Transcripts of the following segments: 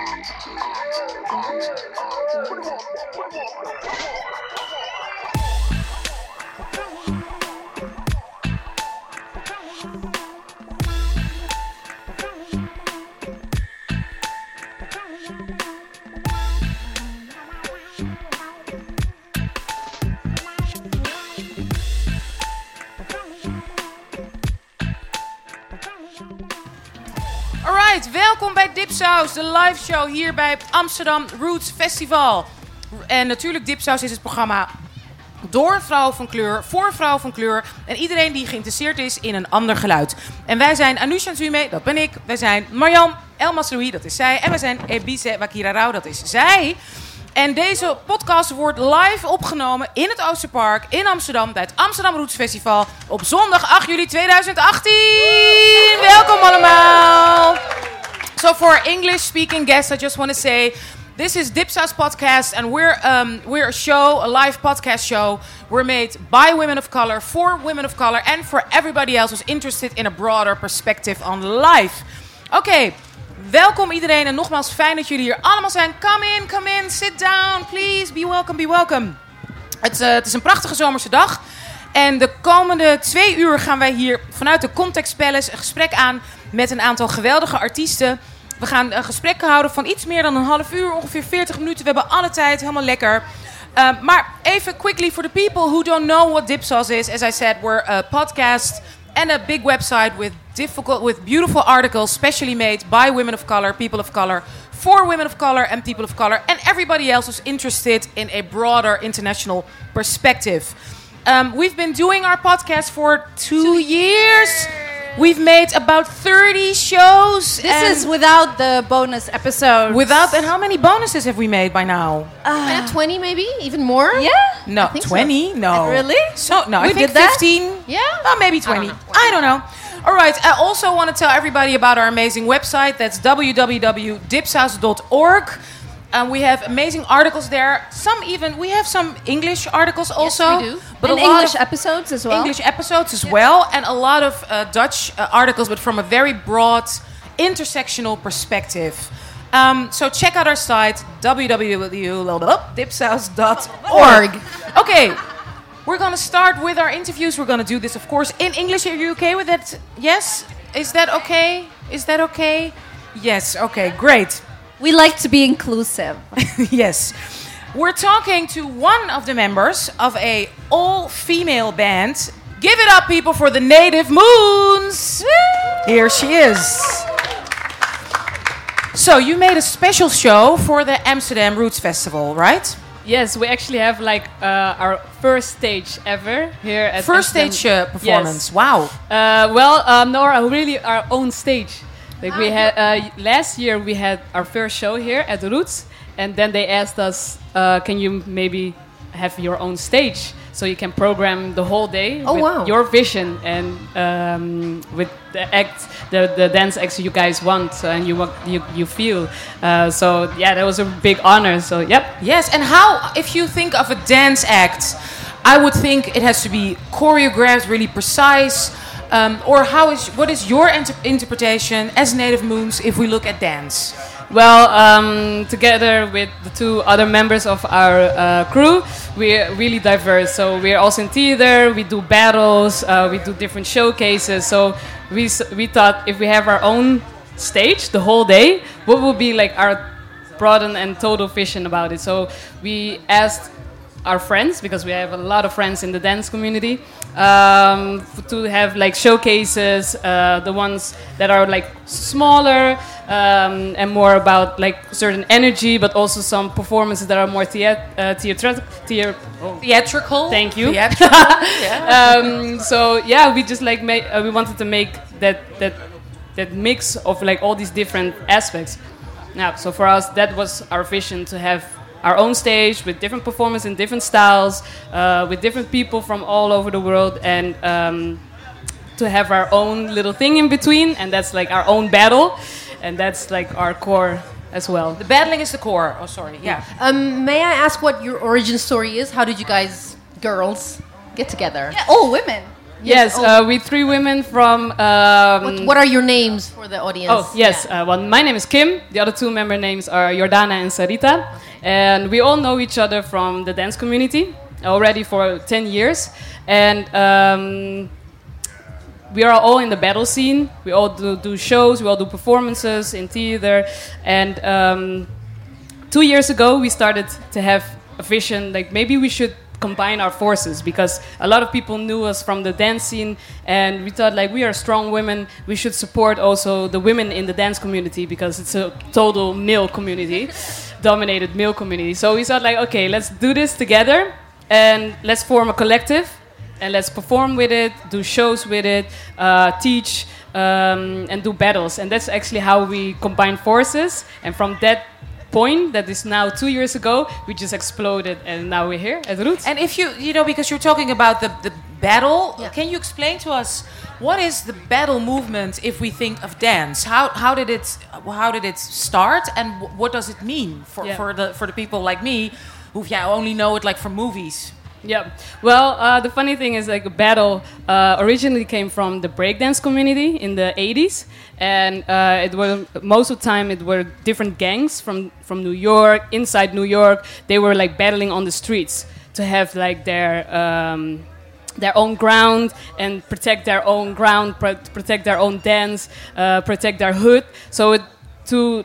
Put him up, put him up, put him up. Dipsaus, de live show hier bij het Amsterdam Roots Festival. En natuurlijk Dipsaus is het programma door een vrouw van kleur, voor vrouw van kleur en iedereen die geïnteresseerd is in een ander geluid. En wij zijn Anusha Zume, dat ben ik. Wij zijn Marjan Elmas Louis, dat is zij. En wij zijn Ebise Wakira Rauw, dat is zij. En deze podcast wordt live opgenomen in het Oosterpark in Amsterdam bij het Amsterdam Roots Festival op zondag 8 juli 2018. Welkom allemaal. So for English speaking guests, I just want to say this is Dipsaus podcast, and we're um, we're a show, a live podcast show. We're made by women of color, for women of color, and for everybody else who's interested in a broader perspective on life. Oké, welkom iedereen en nogmaals fijn dat jullie hier allemaal zijn. Come in, come in, sit down, please. Be welcome, be welcome. Het, eh, het is een prachtige zomerse dag. En de komende twee uur gaan wij hier vanuit de Context Palace een gesprek aan met een aantal geweldige artiesten. We gaan een gesprek houden van iets meer dan een half uur, ongeveer 40 minuten. We hebben alle tijd, helemaal lekker. Uh, maar even quickly for the people who don't know what Dipsaus is. As I said, we're a podcast and a big website with difficult, with beautiful articles, specially made by women of color, people of color, for women of color and people of color, and everybody else who's interested in a broader international perspective. Um, we've been doing our podcast for two, years. We've made about 30 shows. This is without the bonus episode. without. And how many bonuses have we made by now? Uh, 20 maybe? Even more? yeah. No, think so. 20? No. Really? So, no, I We think did that? 15. Yeah? Oh, maybe 20. I don't know. All right. I also want to tell everybody about our amazing website. That's www.dipsaus.org. Um, we have amazing articles there. Some even we have some English articles also, yes, we do. but and a lot English of episodes as well. English episodes as well, and a lot of uh, Dutch uh, articles, but from a very broad intersectional perspective. Um, so check out our site www.dipsaus.org. Okay, we're gonna start with our interviews. We're gonna do this, of course, in English. Are you okay with that? Yes. Is that okay? Is that okay? Yes. Okay. Great. We like to be inclusive. yes. We're talking to one of the members of a all-female band. Give it up, people, for the Native Moons. Here she is. So you made a special show for the Amsterdam Roots Festival, right? Yes, we actually have like uh, our first stage ever here at First Amsterdam. stage uh, performance. Yes. Wow. Uh, well, um, no, our, really our own stage. Like we had uh, last year, we had our first show here at the Roots, and then they asked us, uh, "Can you maybe have your own stage so you can program the whole day Oh, with wow. your vision and um, with the act, the, the dance acts you guys want and you want you you feel." Uh, so yeah, that was a big honor. So yep. Yes, and how, if you think of a dance act, I would think it has to be choreographed, really precise. Um, or how is what is your inter- interpretation as Native Moons if we look at dance? Well, um, together with the two other members of our uh, crew, we're really diverse. So we're also in theater. We do battles. Uh, we do different showcases. So we we thought if we have our own stage the whole day, what would be like our broad and, and total vision about it? So we asked our friends because we have a lot of friends in the dance community um, to have like showcases uh, the ones that are like smaller um, and more about like certain energy but also some performances that are more theat- uh, theat- oh, Theatrical. Thank you. Theatrical. yeah. um, so yeah, we just like make, uh, we wanted to make that that that mix of like all these different aspects. yeah so for us, that was our vision to have our own stage with different performers in different styles, uh, with different people from all over the world, and um, to have our own little thing in between, and that's like our own battle, and that's like our core as well. The battling is the core. Oh, sorry. Yeah. Um, may I ask what your origin story is? How did you guys, girls, get together? Yeah, all women. Yes, oh. uh, we three women from. Um, What, what are your names for the audience? Oh yes, Yeah. uh, well, my name is Kim. The other two member names are Yordana and Sarita, and we all know each other from the dance community already for ten years, and. Um, we are all in the battle scene. We all do, do shows. We all do performances in theater, and um, two years ago we started to have a vision like maybe we should combine our forces because a lot of people knew us from the dance scene and we thought like we are strong women we should support also the women in the dance community because it's a total male community dominated male community so we thought like okay let's do this together and let's form a collective and let's perform with it, do shows with it, uh, teach, um, and do battles. And that's actually how we combine forces. And from that point, that is now two years ago, we just exploded, and now we're here at Roots. And if you, you know, because you're talking about the, the battle, Yeah. can you explain to us what is the battle movement if we think of dance? How, how did it how did it start, and what does it mean for, Yeah. for the for the people like me, who yeah only know it like from movies? Yeah. Well, uh, the funny thing is, like, a battle uh, originally came from the breakdance community in the 80s, and uh, it was most of the time it were different gangs from from New York, inside New York. They were like battling on the streets to have like their. Um, their own ground and protect their own ground, pro- protect their own dance, uh, protect their hood. So it, to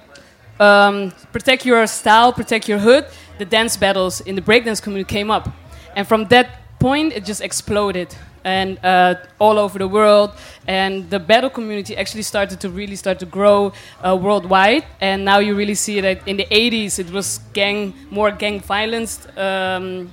um, protect your style, protect your hood, the dance battles in the breakdance community came up. And from that point, it just exploded. And uh, all over the world, and the battle community actually started to really start to grow uh, worldwide. And now you really see that in the 80s, it was gang, more gang violence um,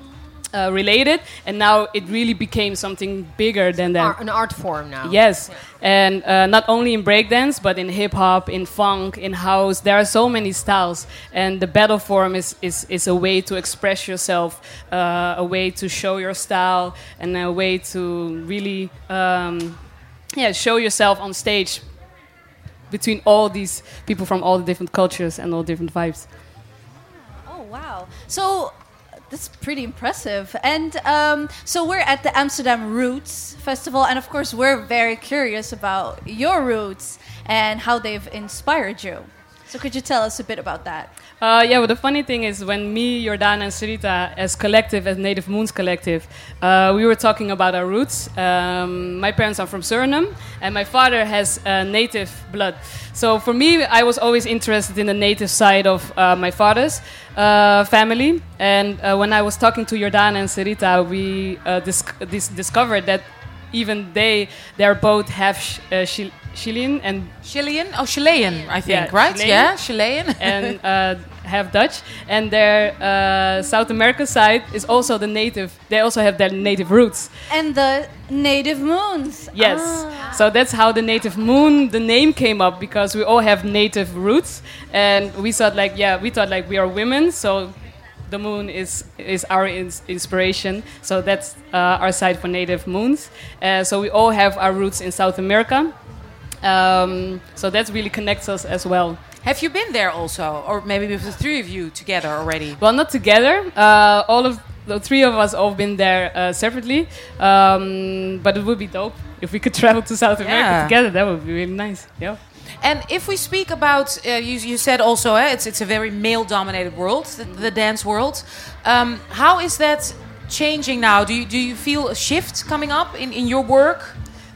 uh, related, and now it really became something bigger than that. Ar- an art form now. Yes, and uh, not only in breakdance, but in hip hop, in funk, in house. There are so many styles, and the battle form is, is, is a way to express yourself, uh, a way to show your style, and a way to really um, yeah, show yourself on stage between all these people from all the different cultures and all different vibes. Oh wow! So that's pretty impressive. And um, so we're at the Amsterdam Roots Festival, and of course we're very curious about your roots and how they've inspired you. So could you tell us a bit about that? Uh, yeah, well, the funny thing is when me, Yordana, and Sarita, as collective, as Native Moons Collective, uh, we were talking about our roots. Um, my parents are from Suriname, and my father has uh, native blood. So for me, I was always interested in the native side of uh, my father's uh, family. And uh, when I was talking to Yordana and Sarita, we dis- dis- discovered that even they, they're both half sh- Chilean and Chilean? Oh, Chilean, I think, Yeah, right? Chilean. Yeah, Chilean. and uh, half Dutch, and their uh, South America side is also the native. They also have their native roots. And the Native Moons. Yes, so that's how the native moon, the name came up because we all have native roots, and we thought like, yeah, we thought like we are women, so the moon is is our ins- inspiration. So that's uh, our side for native moons. Uh, so we all have our roots in South America. Um, so that really connects us as well. Have you been there also, or maybe with the three of you together already? Well, not together. Uh, all of the three of us all been there uh, separately. Um, but it would be dope if we could travel to South America Yeah. together. That would be really nice. Yeah. And if we speak about, uh, you, you said also, eh, it's it's a very male-dominated world, the, the dance world. Um, how is that changing now? Do you do you feel a shift coming up in, in your work?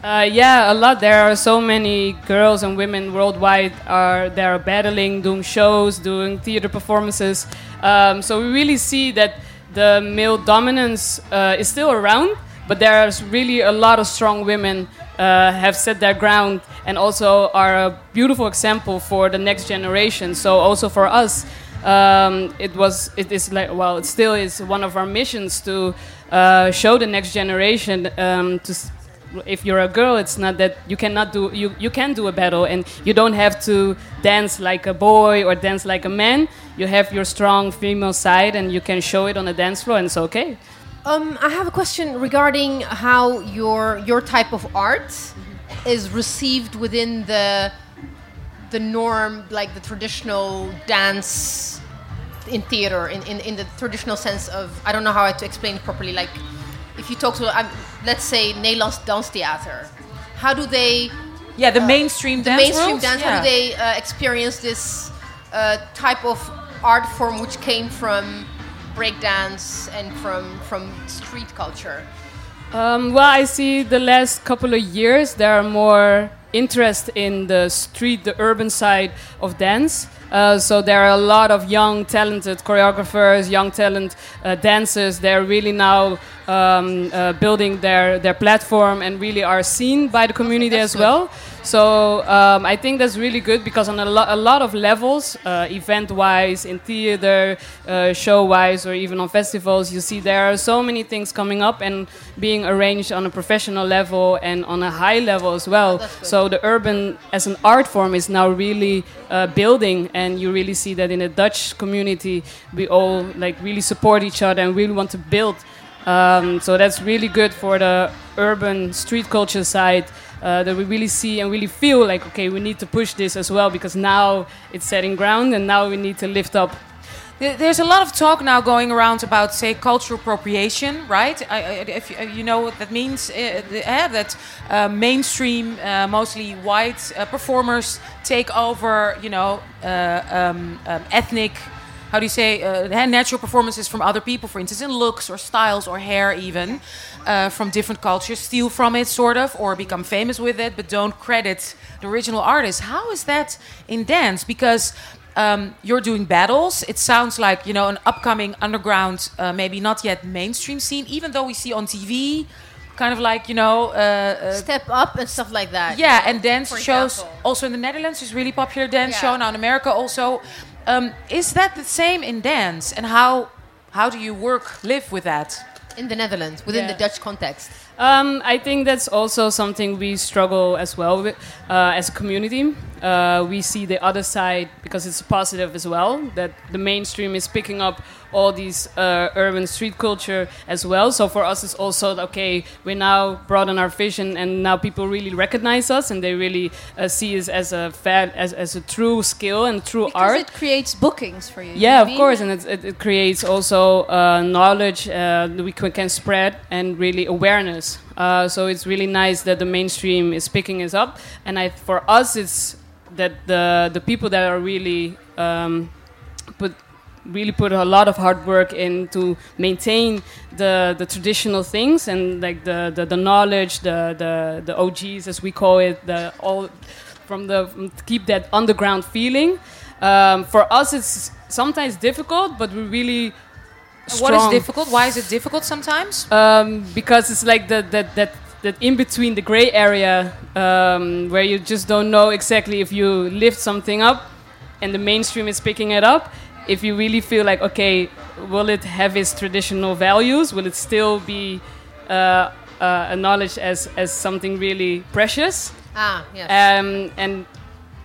Uh, yeah, a lot. There are so many girls and women worldwide are they are battling, doing shows, doing theater performances. Um, so we really see that the male dominance uh, is still around, but there's really a lot of strong women uh, have set their ground and also are a beautiful example for the next generation. So also for us, um, it was it is like well, it still is one of our missions to uh, show the next generation um, to. If you're a girl, it's not that you cannot do you you can do a battle and you don't have to dance like a boy or dance like a man. You have your strong female side and you can show it on the dance floor and it's okay. Um, I have a question regarding how your your type of art is received within the the norm, like the traditional dance in theater, in, in, in the traditional sense of I don't know how to explain it properly. Like if if you talk to, um, let's say, Nederlands Danstheater, how do they Yeah, the mainstream the dance mainstream world? dance? Yeah. How do they uh, experience this uh, type of art form which came from breakdance and from from street culture? Um, well, I see the last couple of years there are more interest in the street, the urban side of dance. Uh, so there are a lot of young, talented choreographers, young talent uh, dancers. They're really now um, uh, building their their platform and really are seen by the community that's as good. So um, I think that's really good because on a, lo- a lot of levels, uh, event-wise, in theater, uh, show-wise, or even on festivals, you see there are so many things coming up and being arranged on a professional level and on a high level as well. good. So the urban as an art form is now really uh, building, and you really see that in the Dutch community, we all like really support each other and really want to build. Um, so that's really good for the urban street culture side. Uh, that we really see and really feel like okay, we need to push this as well because now it's setting ground and now we need to lift up There's a lot of talk now going around about, say, cultural appropriation, right? I, I, if you, you know what that means, uh, the, uh, that uh, mainstream, uh, mostly white uh, performers take over, you know, uh, um, um, ethnic, how do you say, uh, natural performances from other people, for instance, in looks or styles or hair, even uh, from different cultures, steal from it, sort of, or become famous with it, but don't credit the original artist. How is that in dance? Because um, you're doing battles. It sounds like you know an upcoming underground, uh, maybe not yet mainstream scene. Even though we see on TV, kind of like you know, uh, uh, Step up and stuff like that. yeah, and dance shows. Also in the Netherlands, is really popular dance Yeah. show now in America also. Um, is that the same in dance? And how how do you work live with that? in the Netherlands within Yeah. the Dutch context. Um, I think that's also something we struggle as well with uh, as a community. Uh, we see the other side because it's positive as well that the mainstream is picking up all these uh, urban street culture as well. So for us, it's also okay. We now broaden our vision, and now people really recognize us, and they really uh, see us as a as, as a true skill and true Because art. it creates bookings for you. you Yeah, know of I course, and it, it, creates also uh, knowledge uh, that we can, can spread and really awareness. Uh, so it's really nice that the mainstream is picking us up, and I, for us, it's that the the people that are really um, put really put a lot of hard work in to maintain the the traditional things and like the the, the knowledge, the, the the OGs as we call it, the all from the keep that underground feeling. Um, for us, it's sometimes difficult, but we really. What is difficult? Why is it difficult sometimes? Um, because it's like that that that that in between the gray area um, where you just don't know exactly if you lift something up and the mainstream is picking it up. If you really feel like okay, will it have its traditional values? Will it still be uh, uh, acknowledged as as something really precious? Ah, yes. um, and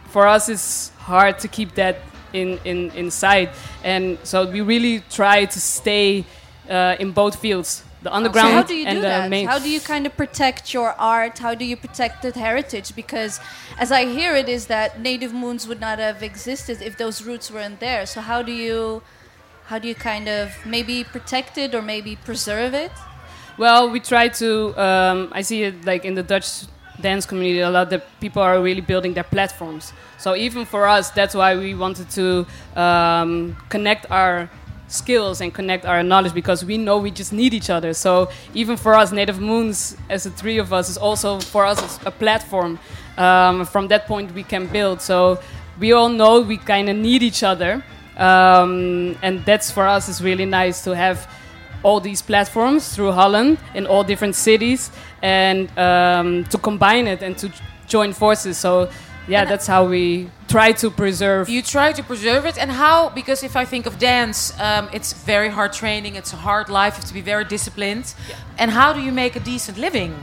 for us it's hard to keep that in, in inside and so we really try to stay uh, in both fields the So underground how do you and do the that? main How do you kind of protect your art? How do you protect that heritage? Because as I hear it is that native moons would not have existed if those roots weren't there. So how do you how do you kind of maybe protect it or maybe preserve it? Well, we try to. Um, I see it like in the Dutch dance community a lot that people are really building their platforms. So even for us, that's why we wanted to um, connect our skills and connect our knowledge because we know we just need each other. So even for us, Native Moons, as the three of us, is also for us a platform. Um, from that point, we can build. So we all know we kind of need each other, um, and that's for us is really nice to have all these platforms through Holland in all different cities and um, to combine it and to join forces. So, yeah, that's how we try to preserve. You try to preserve it, and how? Because if I think of dance, um, it's very hard training. It's a hard life. You have to be very disciplined. And how do you make a decent living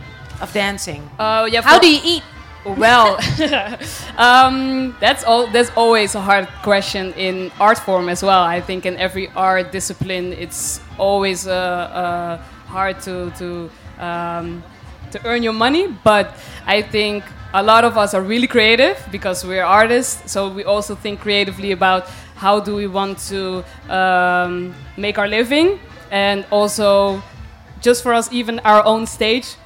of dancing? Uh, yeah, How do you eat? Well, um, that's all. That's always a hard question in art form as well. I think in every art discipline, it's always uh, uh, hard to to um, to earn your money. But I think a lot of us are really creative because we're artists. So we also think creatively about how do we want to um, make our living and also just for us, even our own stage.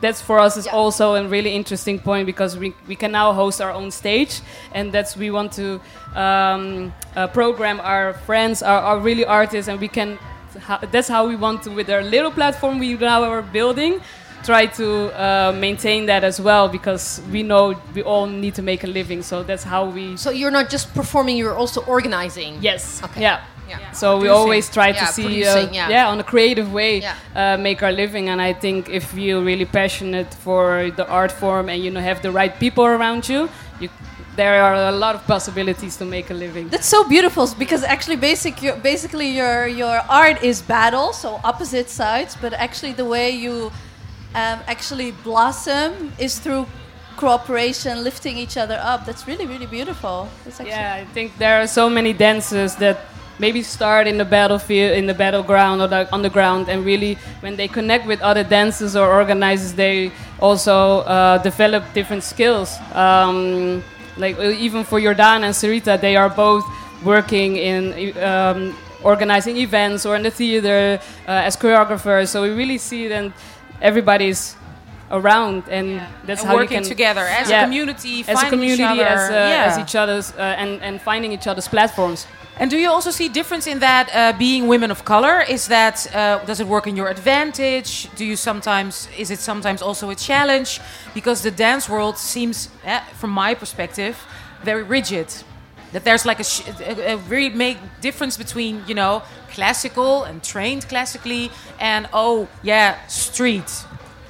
That's for us is Yeah. also a really interesting point because we, we can now host our own stage, and that's we want to um, uh, program our friends, our, our really artists, and we can. That's how we want to with our little platform we now are building. Try to uh, maintain that as well because we know we all need to make a living. So that's how we. So you're not just performing; you're also organizing. Yes. Okay. Yeah. Yeah. So we always try to Yeah, see, uh, yeah. on a creative way, Yeah. uh, make our living. And I think if you're really passionate for the art form and you know have the right people around you, you there are a lot of possibilities to make a living. That's so beautiful because actually, basic, your, basically, your your art is battle, so opposite sides. But actually, the way you um, actually blossom is through cooperation, lifting each other up. That's really, really beautiful. Yeah, I think there are so many dancers that maybe start in the battlefield, in the battleground or on the underground, and really when they connect with other dancers or organizers, they also uh, develop different skills. Um, like uh, even for Jordan and Sarita, they are both working in um, organizing events or in the theater uh, as choreographers. So we really see that everybody's around, and that's and how working you can together as Yeah. a community, as a each community, other. as, uh, yeah. as each other's, uh, and, and finding each other's platforms. And do you also see difference in that uh, being women of color? Is that uh, does it work in your advantage? Do you sometimes is it sometimes also a challenge? Because the dance world seems, eh, from my perspective, very rigid. That there's like a, sh- a, a really big difference between you know classical and trained classically and oh yeah street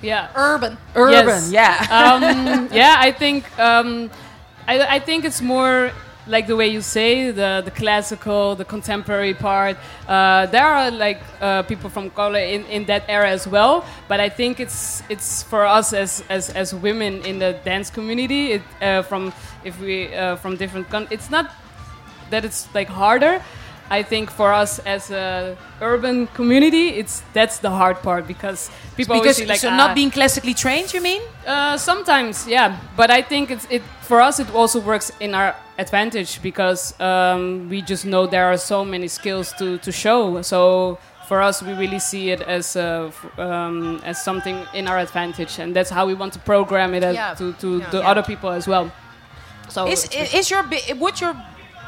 Yeah. urban. urban Yes. yeah. um, yeah, I think um, I, I think it's more like the way you say the the classical, the contemporary part. Uh, there are like uh, people from color in, in that era as well, but I think it's it's for us as as, as women in the dance community. It, uh, from if we uh, from different, con- it's not that it's like harder. I think for us as a urban community, it's that's the hard part because people always because see like so ah, not being classically trained, you mean? uh, sometimes, yeah, but I think it's it for us. It also works in our advantage because um, we just know there are so many skills to, to show. So for us, we really see it as uh, um, as something in our advantage, and that's how we want to program it as, Yeah. to to Yeah. the Yeah. other people as well. So Is it's- is your bi- what's your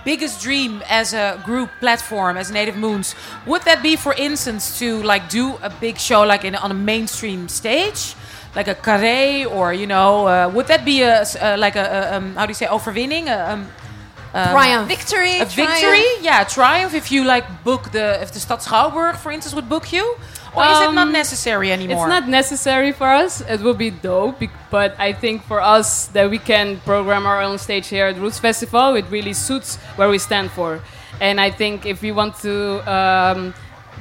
biggest dream as a group platform as Native Moons? Would that be, for instance, to like do a big show like in on a mainstream stage, like a carré, or you know, uh, would that be a uh, like a, a um, how do you say overwinning? A, um, Triumph. Victory. a triumph. victory? Yeah, triumph. If you like book the if the Stadsschouwburg, for instance, would book you, or is it not Um, necessary anymore? It's not necessary for us. It will be dope, but I think for us that we can program our own stage here at Roots Festival, it really suits where we stand for. And I think if we want to um,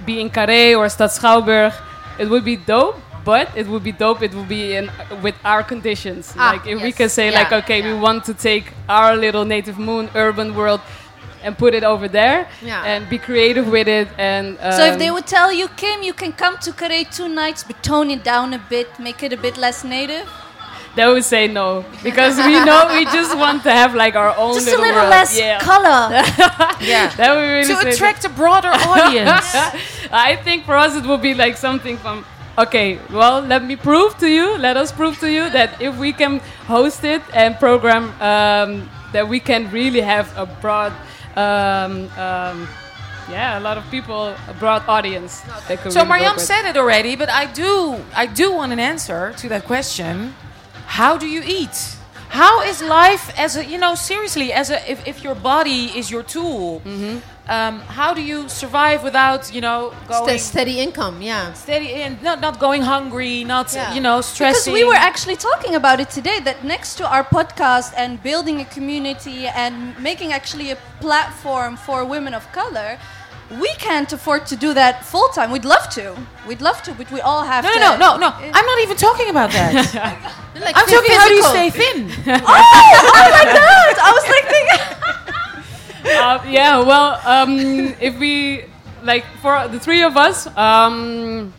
be in Carré or Stadsschouwburg, it would be dope. But it would be dope. It would be in with our conditions. Ah, like if we can say Yeah, like, okay, we want to take our little native moon urban world and put it over there Yeah. and be creative with it. And So if um, they would tell you, Kim, you can come to Carré two nights, but tone it down a bit, make it a bit less native. They would say no because we know we just want to have like our own Just a little, little world. less Yeah, color. yeah. that would really to attract a broader audience. I think for us it would be like something from. Okay, well, let me prove to you. Let us prove to you that if we can host it and program, um, that we can really have a broad, um, um, yeah, a lot of people, a broad audience. So really Mariam said it already, but I do I do want an answer to that question. How do you eat? How is life as a you know seriously as a if, if your body is your tool? Mm-hmm. Um, how do you survive without you know going Ste- steady income, yeah. steady and not not going hungry, not Yeah. you know stressing. Because we were actually talking about it today that next to our podcast and building a community and making actually a platform for women of color, we can't afford to do that full time. We'd love to. We'd love to, but we all have no, to. no, no, no, no. I'm not even talking about that. Like I'm talking how do you physical. stay thin? Oh, oh my god! I was like thinking. uh, yeah, well, um, if we like for the three of us, um,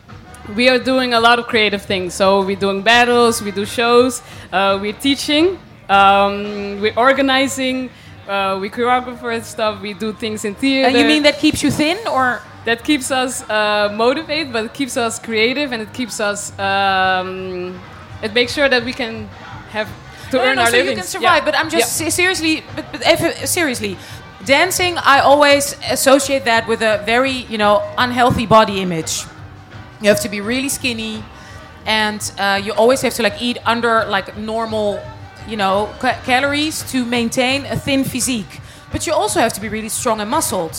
we are doing a lot of creative things. So we're doing battles, we do shows, uh, we're teaching, um, we're organizing, uh, we choreographer stuff. We do things in theater. And you mean that keeps you thin, or that keeps us uh, motivated, but it keeps us creative, and it keeps us. Um, it makes sure that we can have to No, no, earn no, our so living. you can survive. But I'm just Yeah. seriously, but, but if, seriously, dancing. I always associate that with a very, you know, unhealthy body image. You have to be really skinny, and uh, you always have to like eat under like normal, you know, ca- calories to maintain a thin physique. But you also have to be really strong and muscled.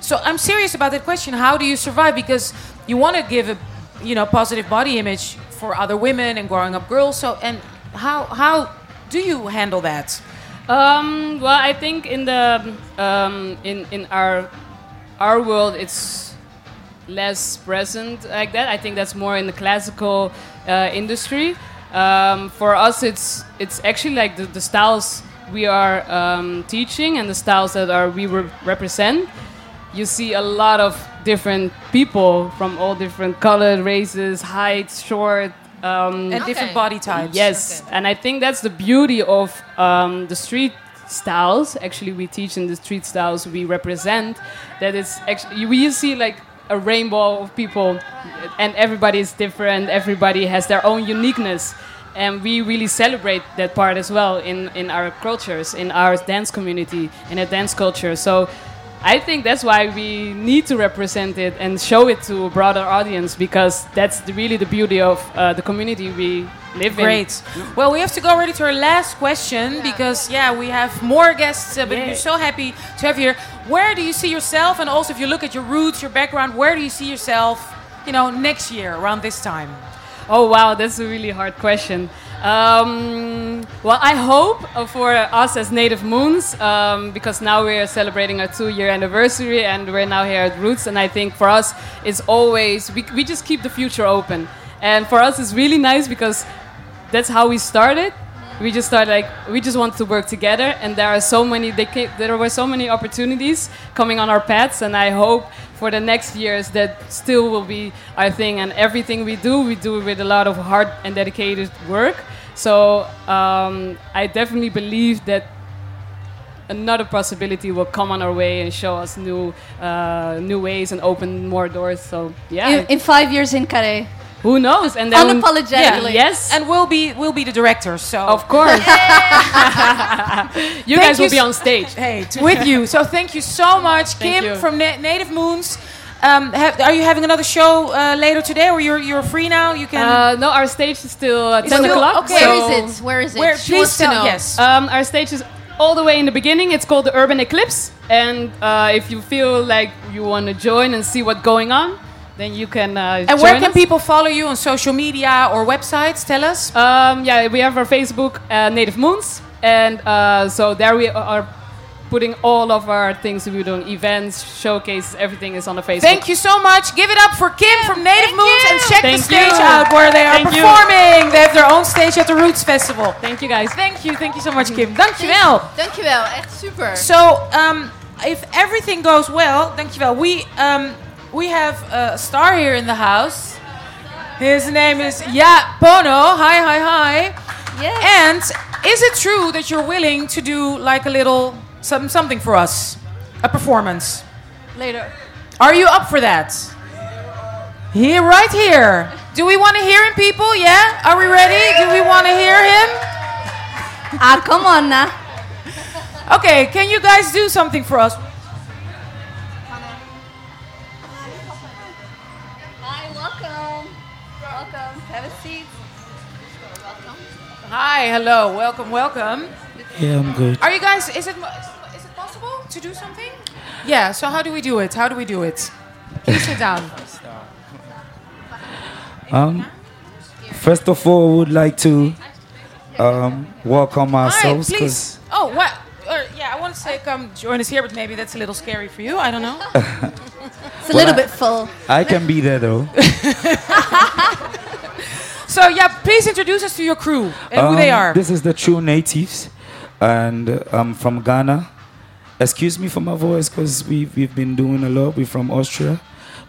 So I'm serious about that question. How do you survive? Because you want to give a, you know, positive body image for other women and growing up girls. So and how how do you handle that? Um, well, I think in the um, in in our our world, it's less present like that. I think that's more in the classical uh, industry. Um, for us, it's it's actually like the, the styles we are um, teaching and the styles that are we re- represent. You see a lot of different people from all different colored races, heights, short. Um, And different body types. Yes, and I think that's the beauty of um, the street styles. Actually, we teach in the street styles we represent. That it's actually we see like a rainbow of people, and everybody is different. Everybody has their own uniqueness, and we really celebrate that part as well in in our cultures, in our dance community, in a dance culture. So. I think that's why we need to represent it and show it to a broader audience because that's the, really the beauty of uh, the community we live in. Great. Well, we have to go already to our last question because yeah, we have more guests, uh, but Yeah. we're so happy to have you here. Where do you see yourself, and also if you look at your roots, your background, where do you see yourself, you know, next year around this time? Oh wow, that's a really hard question. Um, well, I hope for us as Native Moons, um, because now we're celebrating our two-year anniversary, and we're now here at Roots. And I think for us, it's always we, we just keep the future open. And for us, it's really nice because that's how we started. We just started like we just want to work together, and there are so many. Came, there were so many opportunities coming on our paths, and I hope for the next years that still will be our thing. And everything we do, we do with a lot of hard and dedicated work. So um, I definitely believe that another possibility will come on our way and show us new uh, new ways and open more doors. So yeah, In, in five years in Carré. Who knows? And then Unapologetically. yes, And we'll be we'll be the directors. So of course. you Thank guys will be on stage. hey, with you. So thank you so much, Thank Kim you. from Na- Native Moons. Um, have, are you having another show uh, later today, or you're you're free now? You can. Uh, no, our stage is still uh, 10 o'clock. okay. Where so- is it? Where is it? where? She Please tell. Yes. Um, our stage is all the way in the beginning. It's called the Urban Eclipse. And uh, if you feel like you want to join and see what's going on, then you can uh, and where join can us. people follow you on social media or websites? Tell us. Um, yeah, we have our Facebook, uh, Native Moons. And uh, so there we are putting all of our things we're doing, events, showcases, everything is on the Facebook. Thank you so much. Give it up for Kim from Native thank Moons and check Thank the stage you. out where they are Thank you. performing. They have their own stage at the Roots Festival. Thank you guys. Thank you, thank you so much, Kim. Dankjewel. Dankjewel, echt super. So, um, if everything goes well, thank you dankjewel. We um, we have a star here in the house. His name is Yaa Pono. Hi, hi, hi. Yes. And is it true that you're willing to do like a little some, something for us, a performance? Later. Are you up for that? Here, right here. Do we want to hear him, people? Yeah? Are we ready? Do we want to hear him? Ah, come on now. Okay, can you guys do something for us? Welcome. Welcome. Have a seat. Hi, hello, welcome, welcome. Yeah, I'm good. Are you guys? Is it is it possible to do something? Yeah. So how do we do it? How do we do it? Please sit down. Um, first of all, I would like to um, welcome Hi, ourselves please. Oh, what? Or, yeah, I want to say come join us here, but maybe that's a little scary for you. I don't know. It's a little bit full. I can be there though. So yeah, please introduce us to your crew and who they Um, are. This is the True Natives, and I'm from Ghana. Excuse me for my voice, because we we've been doing a lot. We're from Austria.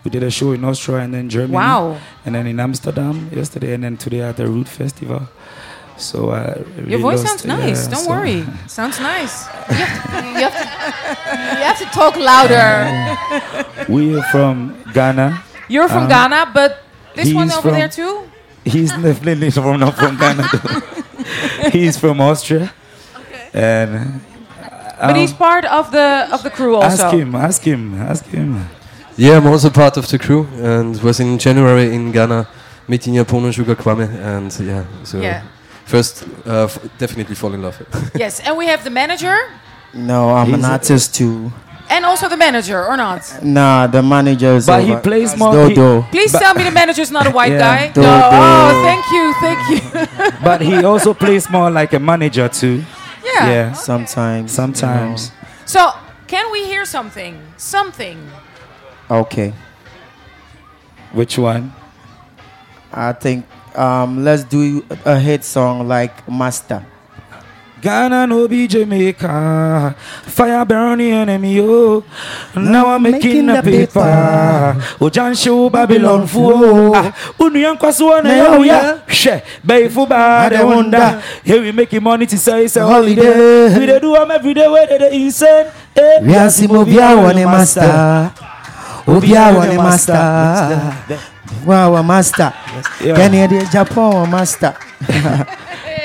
We did a show in Austria and then Germany. Wow. And then in Amsterdam yesterday, and then today at the Root Festival. So I really Your voice sounds nice. yeah, Don't so- worry. Sounds nice. You have to, you have to talk louder. We are from Ghana. You're from Um, Ghana, but this one over from- there too? He's definitely from not from Ghana. though. he's from Austria. And but um, he's part of the of the crew also. ask him, ask him, ask him. Yeah, I'm also part of the crew and was in January in Ghana meeting Yapon Sugar Kwame and yeah, so Yeah. First uh, f- definitely fall in love. Yes, and we have the manager No, I'm He's an a- artist too. and also the manager, or not? Nah, the manager is But he plays more- he- Dodo. Please tell me the manager's not a white Yeah. guy. Do- no. do. Oh, thank you, thank you. But he also plays more like a manager too. yeah. Yeah. Sometimes. Sometimes. So, can we hear something? Something. Okay. Which one? I think um, let's do a hit song like Master. Ghana no be Jamaica. Fire burn the enemy, oh. Now I'm making the paper. Ojan show Babylon fool. Union kwasu na yo ya. She, bay fu ba de wonder. Here we making money to say it's a holiday. We dey do am every day where they dey insane. Eh. We are sim Obia one master. Obia one master. Wow, a master. Yeah. Kenya de Japan master.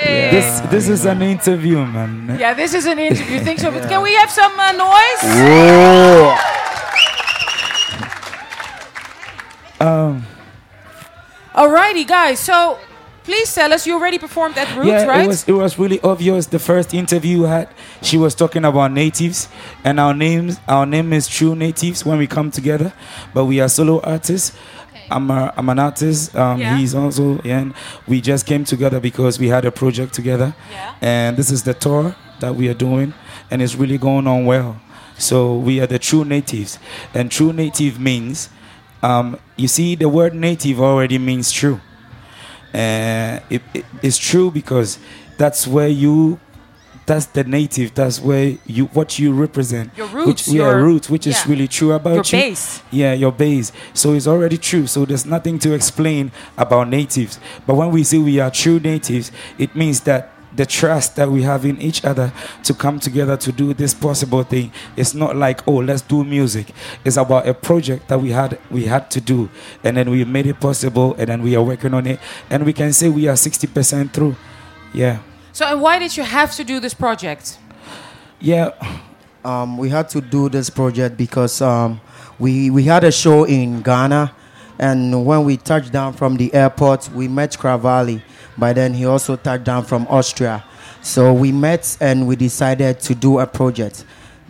This this is an interview, man. Yeah, this is an interview. Think so? But can we have some uh, noise? Um, Alrighty, guys. So, please tell us. You already performed at Roots, yeah, right? it was it was really obvious. The first interview we had, she was talking about natives, and our names our name is True Natives when we come together, but we are solo artists. I'm a, I'm an artist. Um, Yeah. He's also, and we just came together because we had a project together, Yeah. and this is the tour that we are doing, and it's really going on well. So we are the true natives, and true native means, um, you see, the word native already means true. Uh, it, it- it's true because that's where you that's the native that's where you what you represent. Your which roots, yeah your- roots which is really true about Your you. base. yeah your base. So it's already true. So there's nothing to explain about natives. But when we say we are true natives it means that the trust that we have in each other to come together to do this possible thing it's not like oh let's do music. It's about a project that we had we had to do. And then we made it possible and then we are working on it. And we can say we are 60% through. Yeah So, and why did you have to do this project? yeah um, we had to do this project because um, we we had a show in Ghana, and when we touched down from the airport, we met Cravali. By then, he also touched down from Austria, so we met and we decided to do a project.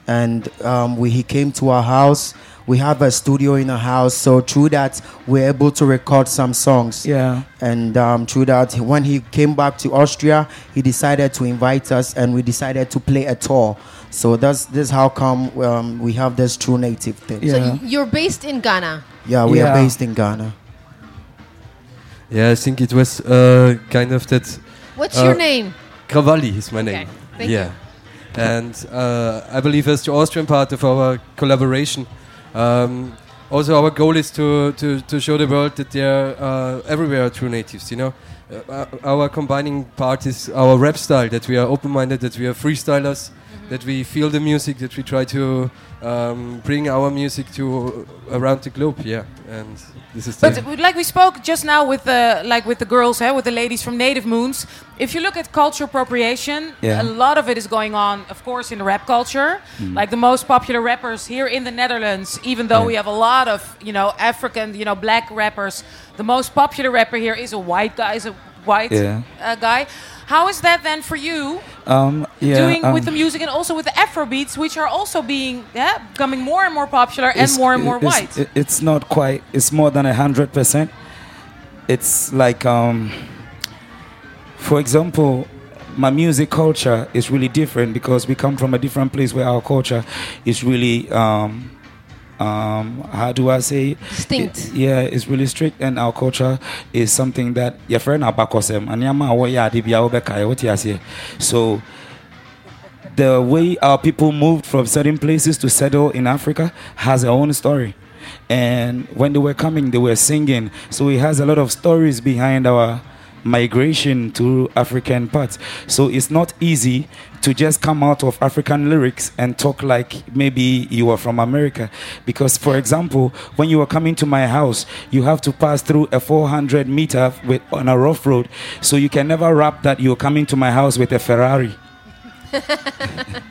And um, we, he came to our house. We have a studio in our house, so through that, we're able to record some songs. yeah And um, through that, when he came back to Austria, he decided to invite us, and we decided to play a tour. So that's this how come um, we have this true native thing. Yeah. So you're based in Ghana. Yeah, we Yeah. are based in Ghana. yeah, I think it was uh, kind of that. What's Uh, your name? Cavalli is my Okay, name. thank yeah. And uh, I believe as the Austrian part of our collaboration, um, also our goal is to, to, to show the world that there are uh, everywhere true natives, you know. Uh, our combining part is our rap style, that we are open-minded, that we are freestylers, that we feel the music, that we try to um, bring our music to around the globe, yeah. And this is. But w- like we spoke just now with the like with the girls, eh, with the ladies from Native Moons. If you look at culture appropriation, Yeah. a lot of it is going on, of course, in the rap culture. Like the most popular rappers here in the Netherlands, even though Yeah. we have a lot of you know African, you know black rappers, the most popular rapper here is a white guy, is a white Yeah. uh, guy. How is that then for you? um yeah doing um, with the music and also with the Afro beats, which are also being yeah, becoming more and more popular and more and more it's- white. it- it's not quite. It's more than a hundred percent. It's like, um, for example, my music culture is really different because we come from a different place where our culture is really, um, um, how do I say? Distinct. Yeah, it's really strict, and our culture is something that your friend abakosem and yama awo ya ade bia wobɛkae, wote aseɛ? So the way our people moved from certain places to settle in Africa has their own story. And when they were coming, they were singing. So it has a lot of stories behind our migration to African parts. So it's not easy to just come out of African lyrics and talk like maybe you are from America. Because, for example, when you are coming to my house, you have to pass through a 400 meter with, on a rough road. So you can never rap that you're coming to my house with a Ferrari.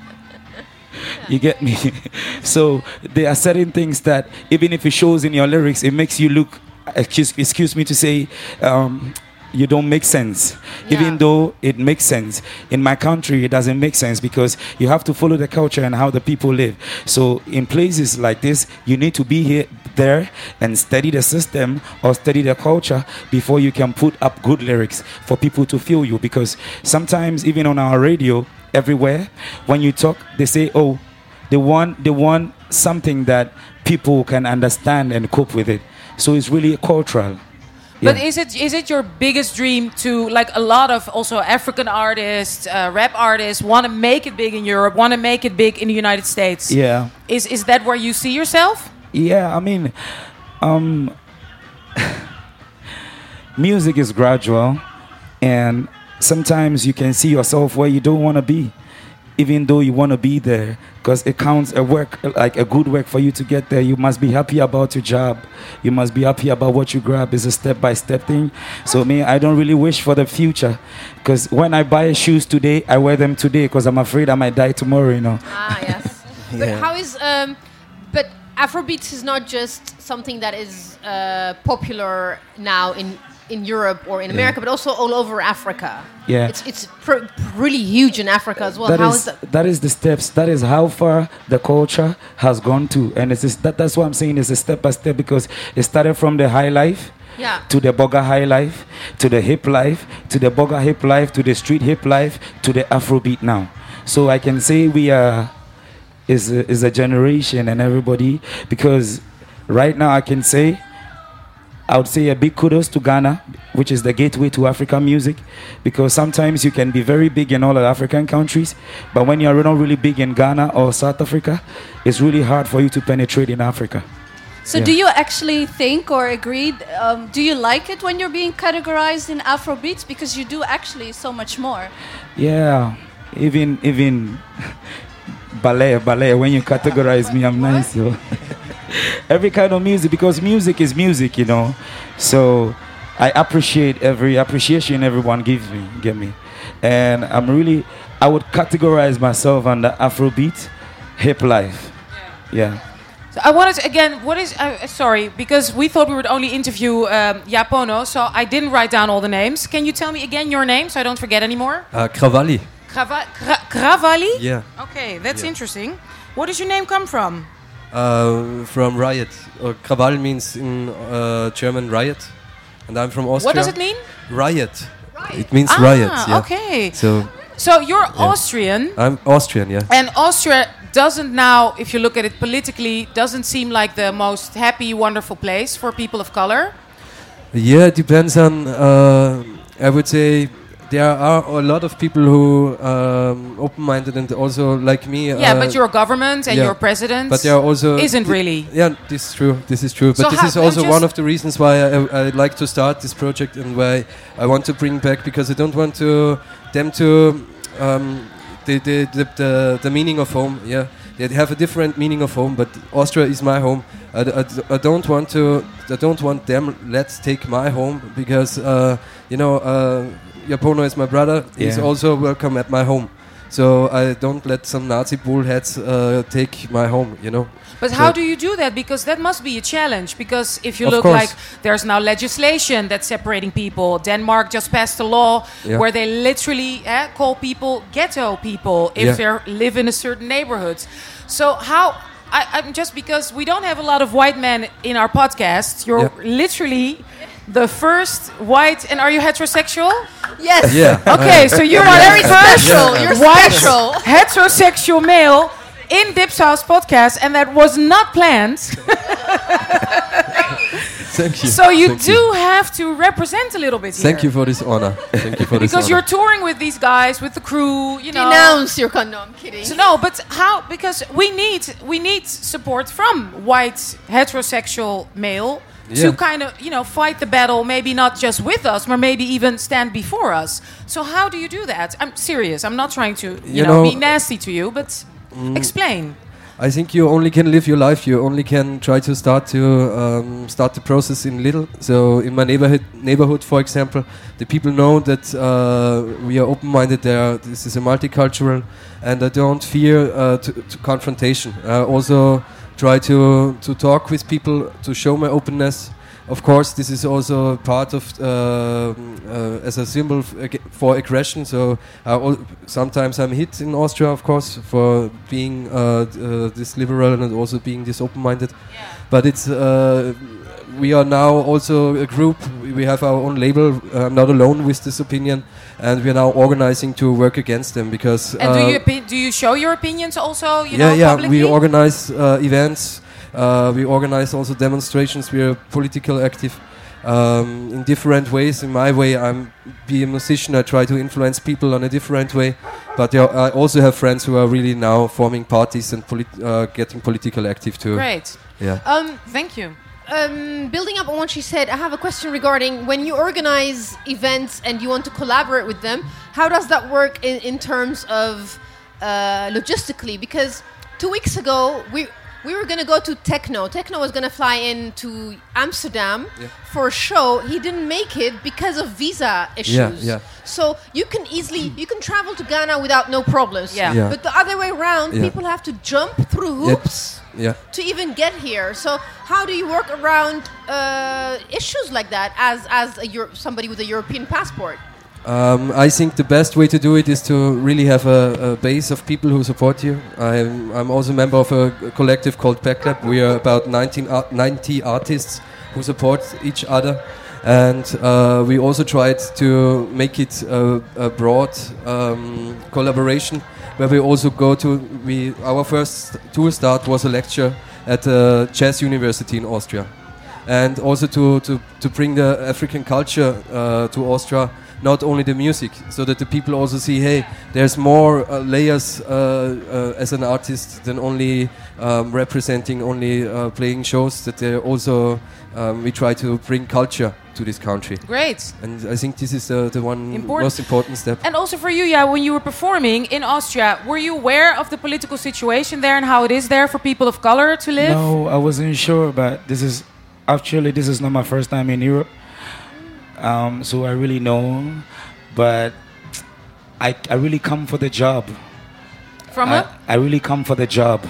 You get me? so there are certain things that even if it shows in your lyrics, it makes you look. Excuse, excuse me to say. Um, you don't make sense. Even though it makes sense. In my country, it doesn't make sense because you have to follow the culture and how the people live. So, in places like this, you need to be here, there, and study the system or study the culture before you can put up good lyrics for people to feel you. Because sometimes, even on our radio, everywhere, when you talk, they say, "Oh, they want they want something that people can understand and cope with it." So it's really cultural. But is it is it your biggest dream to like a lot of also African artists, uh, rap artists want to make it big in Europe, want to make it big in the United States? yeah. Is is that where you see yourself? Yeah, I mean, um, music is gradual, and sometimes you can see yourself where you don't want to be, even though you want to be there, because it counts a work like a good work for you to get there. You must be happy about your job. You must be happy about what you grab. It's a step by step thing. So me, I don't really wish for the future, because when I buy shoes today, I wear them today, because I'm afraid I might die tomorrow. You know. Ah, yes. But Yeah. how is um, but Afrobeats is not just something that is uh, popular now in in Europe or in America, but also all over Africa. Yeah. it's it's pr- really huge in Africa as well. That How is is that? that is the steps. That is how far the culture has gone to, and it's just, that, that's what I'm saying. It's a step by step because it started from the high life Yeah. to the bogger high life to the hip life to the bogger hip life to the street hip life to the Afrobeat now. So I can say we are is a, is a generation and everybody because right now I can say I would say a big kudos to Ghana, which is the gateway to African music, because sometimes you can be very big in all the African countries, but when you're not really big in Ghana or South Africa, it's really hard for you to penetrate in Africa. So, Yeah. do you actually think or agree? Um, do you like it when you're being categorized in Afrobeats because you do actually so much more? Yeah, even even ballet, ballet. When you categorize me, I'm nice. Yo. every kind of music because music is music, you know. So I appreciate every appreciation everyone gives me, get me, and I'm really I would categorize myself under Afrobeat, hip life. Yeah. So I wanted to, again. What is? Uh, sorry, because we thought we would only interview um, Yaa Pono, so I didn't write down all the names. Can you tell me again your name so I don't forget anymore? Uh, Kravalli. Krava- Kra- Kravali. Yeah. Okay, that's Yeah. interesting. Where does your name come from? Uh, from riot. Uh, Krawall means in uh, German riot, and I'm from Austria. What does it mean? Riot. It means ah, riot. Yeah. okay. So So you're Austrian, I'm Austrian. Yeah. and Austria doesn't now, if you look at it politically, doesn't seem like the most happy, wonderful place for people of color. Yeah, it depends on. Uh, I would say there are a lot of people who um, open-minded and also like me. Yeah, uh, but your government and yeah. your president But there are also isn't really. Yeah, this is true. This is true. But So this is also one of the reasons why I, I like to start this project and why I want to bring back because I don't want to them to um, the, the, the the the meaning of home. Yeah, they have a different meaning of home, but Austria is my home. I, I I don't want to. I don't want them. Let's take my home because uh, you know uh, Yaa Pono is my brother. He's also welcome at my home. So I don't let some Nazi bullheads uh, take my home. You know. But how do you do that? Because that must be a challenge. Because if you look course. like there's now legislation that's separating people. Denmark just passed a law Yeah. where they literally eh, call people ghetto people if Yeah. they live in a certain neighborhood. So how? I, I'm just because we don't have a lot of white men in our podcast. You're Yeah. literally the first white. And are you heterosexual? Yes. Yeah. Okay, so you're our very special. first You're white special. heterosexual male in Dipsaus podcast, and that was not planned. Thank you. So you Thank do have to represent a little bit Thank you for this honor. Thank you for this because honor. you're touring with these guys, with the crew, you know. Denounce your con. No, I'm kidding. So no, but how? Because we need we need support from white heterosexual male to kind of you know fight the battle, maybe not just with us, but maybe even stand before us. So how do you do that? I'm serious. I'm not trying to you, You know, know- be nasty to you, but explain. I think you only can live your life. You only can try to start to um, start the process in little. So in my neighborhood, neighborhood, for example, the people know that uh, we are open-minded. There, this is a multicultural, and I don't fear uh, to, to confrontation. I also try to to talk with people to show my openness. Of course, this is also part of uh, uh, as a symbol for aggression. So I al- sometimes I'm hit in Austria, of course, for being uh, uh, this liberal and also being this open-minded. But it's uh, we are now also a group. We- have our own label. I'm not alone with this opinion, and we are now organizing to work against them because. And do uh, you opi- do you show your opinions also? You yeah, know, yeah. publicly? We organize uh, events. Uh, we organize also demonstrations. We are political active um, in different ways. In my way, I'm be a musician. I try to influence people on a different way. But are- I also have friends who are really now forming parties and polit- uh, getting political active too. Great. Yeah. Um, Thank you. Um, building up on what she said, I have a question regarding when you organize events and you want to collaborate with them. How does that work in, in terms of uh, logistically? Because two weeks ago we we were gonna go to Tekno. Tekno was gonna fly in to Amsterdam Yeah. for a show. He didn't make it because of visa issues. yeah. So you can easily you can travel to Ghana without no problems. Yeah. Yeah. But the other way around, Yeah. people have to jump through Yeah. hoops Yeah. to even get here. So how do you work around uh, issues like that as as a Euro- somebody with a European passport? Um, I think the best way to do it is to really have a, a base of people who support you. I'm, I'm also a member of a collective called Backlab. We are about 19 ar- 90 artists who support each other. And uh, we also tried to make it a, a broad um, collaboration where we also go to. We Our first tour start was a lecture at a jazz university in Austria and also to, to, to bring the African culture uh, to Austria, not only the music, so that the people also see, hey, there's more uh, layers uh, uh, as an artist than only um, representing, only uh, playing shows. That they also um, we try to bring culture to this country, Great. and I think this is uh, the one Important. most important step. And also for you, yeah, when you were performing in Austria, were you aware of the political situation there and how it is there for people of color to live? No, I wasn't sure, but this is actually this is not my first time in Europe. Um, so I really know, but I I really come for the job. From I, a I really come for the job.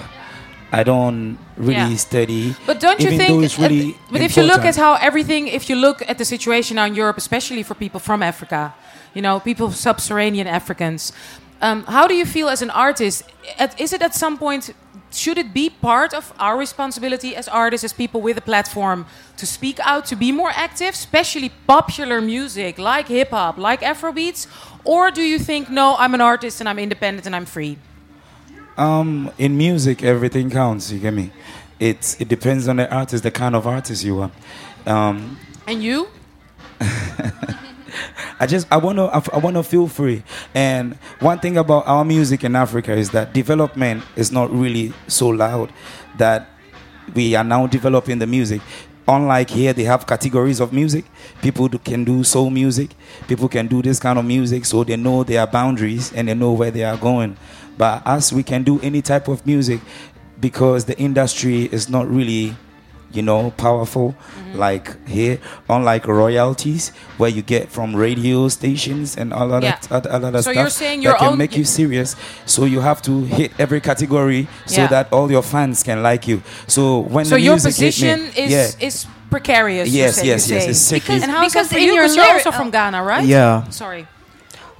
I don't really Yeah. study. But don't you think? it's really uh, but if you look at how everything, if you look at the situation now in Europe, especially for people from Africa, you know, people sub-Saharan Africans, um, how do you feel as an artist? At, is it at some point? Should it be part of our responsibility as artists, as people with a platform, to speak out, to be more active, especially popular music like hip hop, like Afrobeats? Or do you think, no, I'm an artist and I'm independent and I'm free? Um, in music, everything counts. You get me? It's it depends on the artist, the kind of artist you are. Um, And you? I just I wanna I wanna feel free. And one thing about our music in Africa is that development is not really so loud. That we are now developing the music. Unlike here, they have categories of music. People can do soul music. People can do this kind of music, so they know their boundaries and they know where they are going. But us, we can do any type of music because the industry is not really you know, powerful Mm-hmm. like here, unlike royalties where you get from radio stations and all of Yeah. that, other, other So stuff you're saying your that can make you serious. So you have to hit every category so Yeah. that all your fans can like you. So when So the your music hit position me, is yeah, is precarious. you Yes, say- yes, you yes, say. it's sickly. And how is that Because for in you? your Because you're also from Ghana, right? Yeah. Sorry.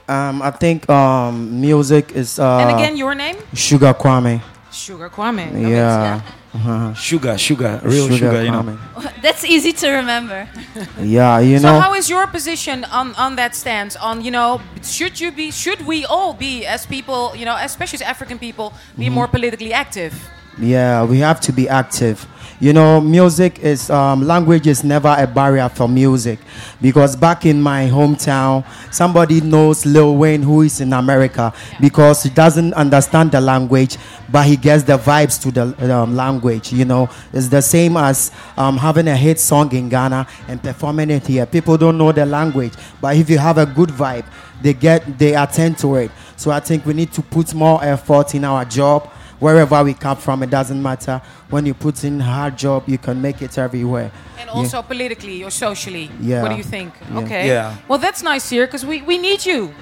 Um, I think um, music is uh, and again, your name? Sugar Kwame. Sugar Kwame. Okay, Yeah. Uh-huh. sugar, sugar, real sugar, you know. Kwame. That's easy to remember. Yeah, you know. So how is your position on, on that stance? On you know, should you be? Should we all be as people? You know, especially as African people, be Mm-hmm. more politically active? Yeah, we have to be active. You know, music is um, language is never a barrier for music, because back in my hometown, somebody knows Lil Wayne who is in America because he doesn't understand the language, but he gets the vibes to the um, language. You know, it's the same as um, having a hit song in Ghana and performing it here. People don't know the language, but if you have a good vibe, they get they attend to it. So I think we need to put more effort in our job wherever we come from. It doesn't matter. When you put in hard job, you can make it everywhere. And also politically or socially. Yeah. What do you think? Yeah. Okay. Yeah. Well, that's nice here because we, we need you.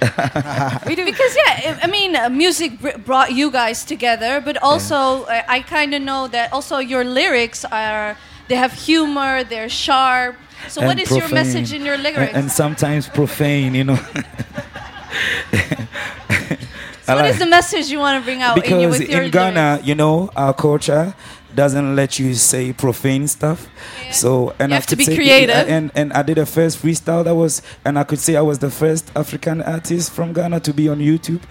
we do. Because yeah, I I mean, uh, music br- brought you guys together, but also uh, I kind of know that also your lyrics are they have humor, they're sharp. So what and is your message in your And- lyrics? And, sometimes profane, you know. what is the message you want to bring out in, you because with your in Ghana, lyrics? you know, our culture doesn't let you say profane stuff. So and You I have to be creative. And and I did a first freestyle that was, and I could say I was the first African artist from Ghana to be on YouTube.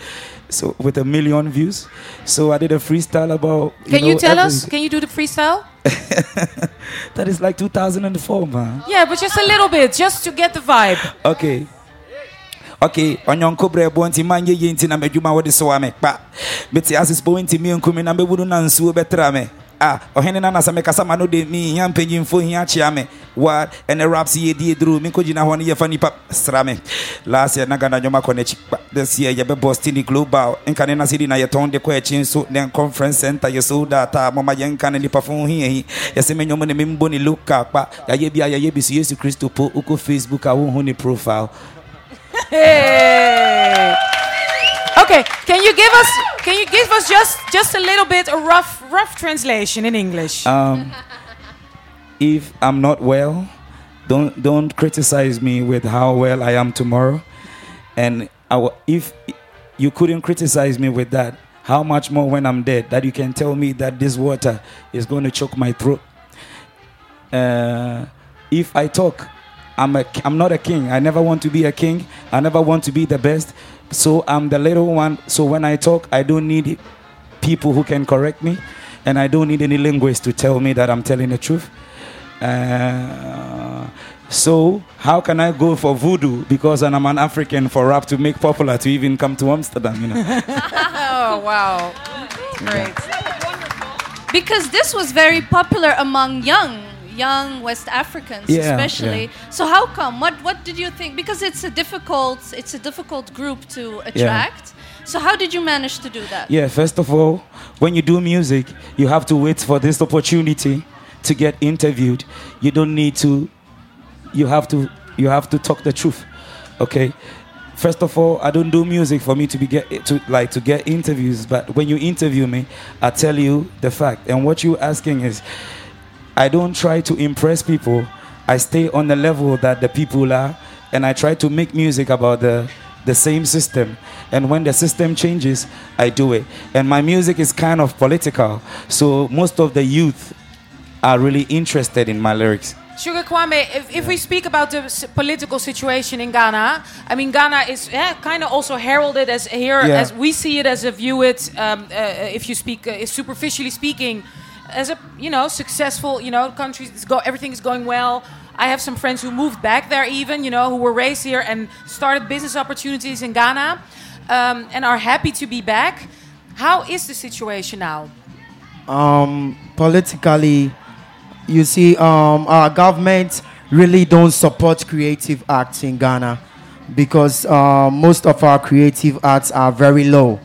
So with a million views, so I did a freestyle about. Can you know, tell us? Can you do the freestyle? That is like 2004, man. Yeah, but just a little bit, just to get the vibe. Okay. Okay, onyonko brɛboɔ nti manyɛ yie nti na m'adwuma wode soa me kpa mete asesepɔ nti menkumi na mɛwunu na nsuo bɛtra me a ɔhene no anasa mekasa ma no de mehia mpanyimfo hia kyea me wa ɛnɛ raps yɛdi ɛduru menkɔgyina hɔ no yɛfa nnipa sra me. Last year na ghana nnwoma kɔ n'akyi kpa this year yɛbɛbɔ stini global nka ne nase di na yɛtɔn de kɔ akyi nso ne conference center yɛ sold out a mɔma yɛnka ne nnipa fo ho hiahi yɛsɛ me nnwom ne membɔ ne local kpa yesu kristo po wokɔ facebook a wohu profile Hey. Okay, can you give us can you give us just just a little bit a rough rough translation in English? Um, if I'm not well, don't don't criticize me with how well I am tomorrow. And if you couldn't criticize me with that, how much more when I'm dead that you can tell me that this water is going to choke my throat? Uh, if I talk, I'm a, I'm not a king. I never want to be a king. I never want to be the best. So I'm the little one. So when I talk, I don't need people who can correct me, and I don't need any linguist to tell me that I'm telling the truth. Uh, so how can I go for voodoo because I'm an African for rap to make popular to even come to Amsterdam? You know. oh wow. Great. because this was very popular among young young West Africans, Yeah, especially. So how come? What what did you think? Because it's a difficult it's a difficult group to attract. So how did you manage to do that? Yeah, first of all, when you do music, you have to wait for this opportunity to get interviewed. You don't need to you have to you have to talk the truth. Okay? First of all, I don't do music for me to be get to like to get interviews, but when you interview me, I tell you the fact. And what you're asking is I don't try to impress people. I stay on the level that the people are, and I try to make music about the the same system. And when the system changes, I do it. And my music is kind of political, so most of the youth are really interested in my lyrics. Sugar Kwame, if, if we speak about the s- political situation in Ghana, I mean, Ghana is yeah, kind of also heralded as here, Yeah. as we see it, as a view it, um, uh, if you speak, uh, superficially speaking, as a you know successful, you know, country. Go, everything is going well. I have some friends who moved back there, even you know, who were raised here and started business opportunities in Ghana, um, and are happy to be back. How is the situation now? um, politically, you see, um, our government really don't support creative arts in Ghana because uh, most of our creative arts are very low.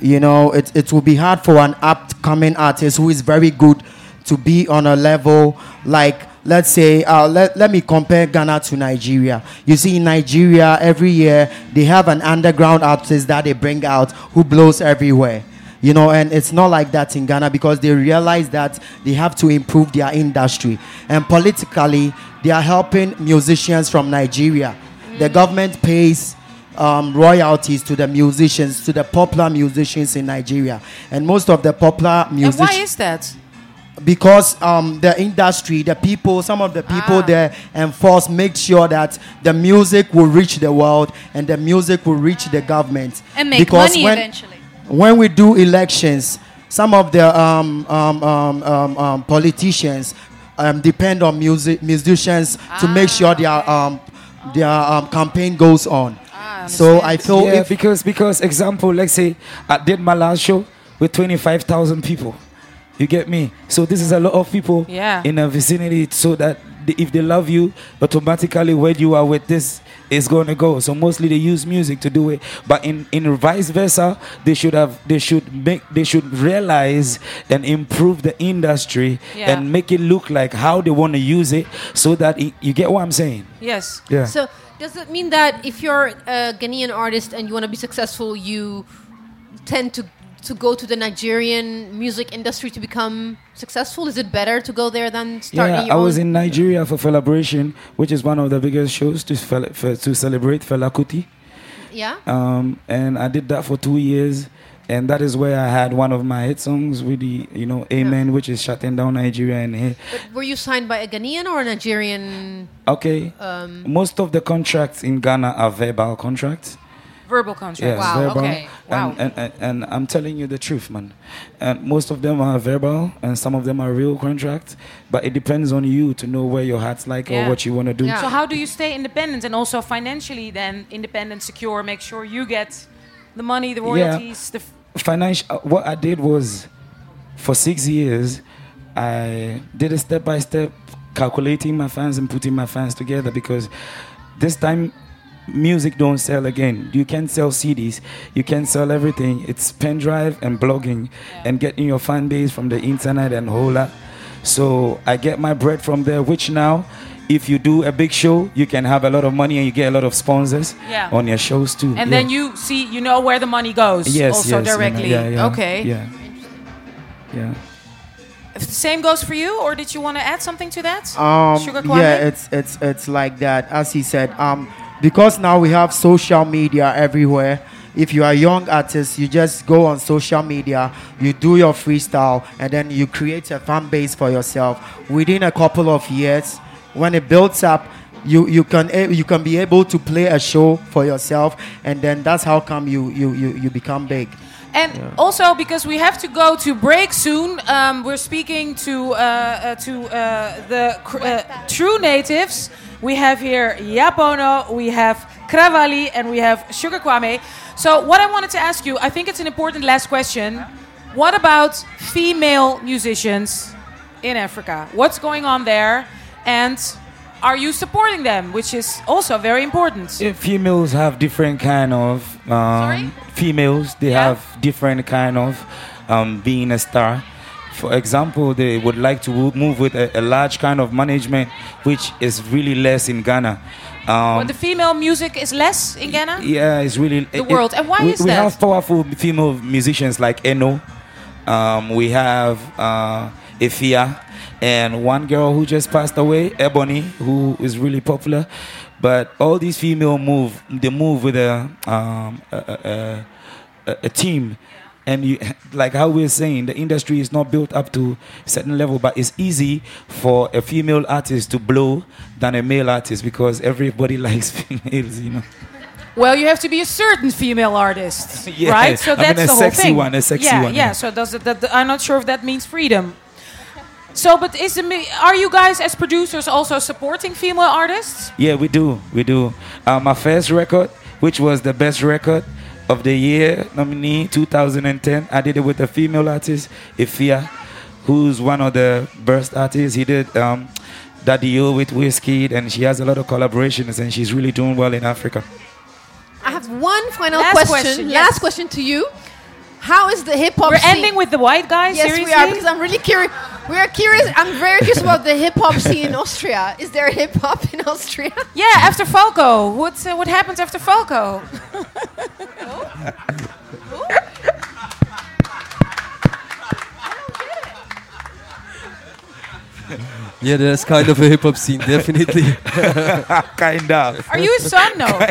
You know, it, it will be hard for an upcoming artist who is very good to be on a level like, let's say, uh, let, let me compare Ghana to Nigeria. You see, in Nigeria, every year they have an underground artist that they bring out who blows everywhere. You know and it's not like that in ghana because they realize that they have to improve their industry. And politically they are helping musicians from nigeria. The government pays um, royalties to the musicians to the popular musicians in nigeria and most of the popular And musicians why is that? because um, the industry, the people, some of the people there enforce, make sure that the music will reach the world and the music will reach the government. And make because money when, eventually. When we do elections, some of the um, um, um, um, um, politicians um, depend on music musicians to make sure their um, their um, campaign goes on. So I thought yeah, if because because example, let's say I did my last show with twenty five thousand people. You get me? So this is a lot of people Yeah. in a vicinity. So that if they love you, automatically where you are with this is going to go. So mostly they use music to do it. But in in vice versa, they should have they should make they should realize and improve the industry Yeah. and make it look like how they want to use it, so that it, you get what I'm saying. Yes. Yeah. So does it mean that if you're a Ghanaian artist and you want to be successful, you tend to to go to the Nigerian music industry to become successful? Is it better to go there than start Yeah, your I was in Nigeria for Felabration, which is one of the biggest shows to fel- for, to celebrate Fela Kuti. yeah. Um, and I did that for two years, and that is where I had one of my hit songs with the, you know, Amen, which is shutting down Nigeria and here. But were you signed by a Ghanaian or a Nigerian? Okay, Um, most of the contracts in Ghana are verbal contracts. Verbal contract. Yes, wow. verbal. Okay. Wow. And, and, and, and I'm telling you the truth, man. And most of them are verbal, and some of them are real contracts. But it depends on you to know where your heart's like Yeah. or what you want to do. Yeah. So how do you stay independent and also financially then independent, secure, make sure you get the money, the royalties, the f- financial uh, what i did was for six years i did a step by step calculating my fans and putting my fans together because this time music don't sell again you can sell cds you can sell everything it's pen drive and blogging and getting your fan base from the internet and whole lot so i get my bread from there which now if you do a big show you can have a lot of money and you get a lot of sponsors Yeah. on your shows too and Yeah. then you see you know where the money goes yes also yes, you know, directly. yeah, yeah, okay. yeah yeah If the same goes for you or did you want to add something to that? Um, Sugar Kwame? yeah, it's it's it's like that. As he said, um, because now we have social media everywhere. If you are a young artist, you just go on social media, you do your freestyle, and then you create a fan base for yourself. Within a couple of years, when it builds up, you you can eh, you can be able to play a show for yourself, and then that's how come you you you, you become big. And also because we have to go to break soon, um, we're speaking to uh, uh, to uh, the cr- uh, true natives. We have here Yaa Pono, we have Kravali, and we have Sugar Kwame. So what I wanted to ask you, I think it's an important last question. What about female musicians in Africa? What's going on there? And are you supporting them? Which is also very important. Yeah, females have different kind of Sorry? um, females they Yeah. have different kind of um, being a star for example they would like to move with a, a large kind of management which is really less in ghana um, When the female music is less in Ghana? yeah it's really The world. And why we, is we that? have powerful female musicians like eno um, we have uh, Efya and one girl who just passed away, Ebony, who is really popular. But all these female move, they move with a um, a, a, a, a team. And you, like how we're saying, the industry is not built up to a certain level, but it's easy for a female artist to blow than a male artist because everybody likes females, you know. Well, you have to be a certain female artist, Yeah, right? So that's I mean, the whole sexy thing. one, a sexy yeah, one, Yeah, yeah. So does it? That, I'm not sure if that means freedom. So, but is the, mi- are you guys as producers also supporting female artists? Yeah, we do. We do. Uh, my first record, which was the best record of the year nominee 2010, I did it with a female artist, Efya, who's one of the best artists. He did um, Daddy O with Whiskey, and she has a lot of collaborations, and she's really doing well in Africa. I have one final Last question. question, yes. Last question to you. How is the hip hop We're scene? ending with the white guys. Yes, seriously? we are because I'm really curious. We are curious. I'm very curious about the hip hop scene in Austria. Is there hip hop in Austria? yeah, after Falco. What uh, what happens after Falco? Yeah, there's kind of a hip hop scene, definitely. kind of. Are you his son? No.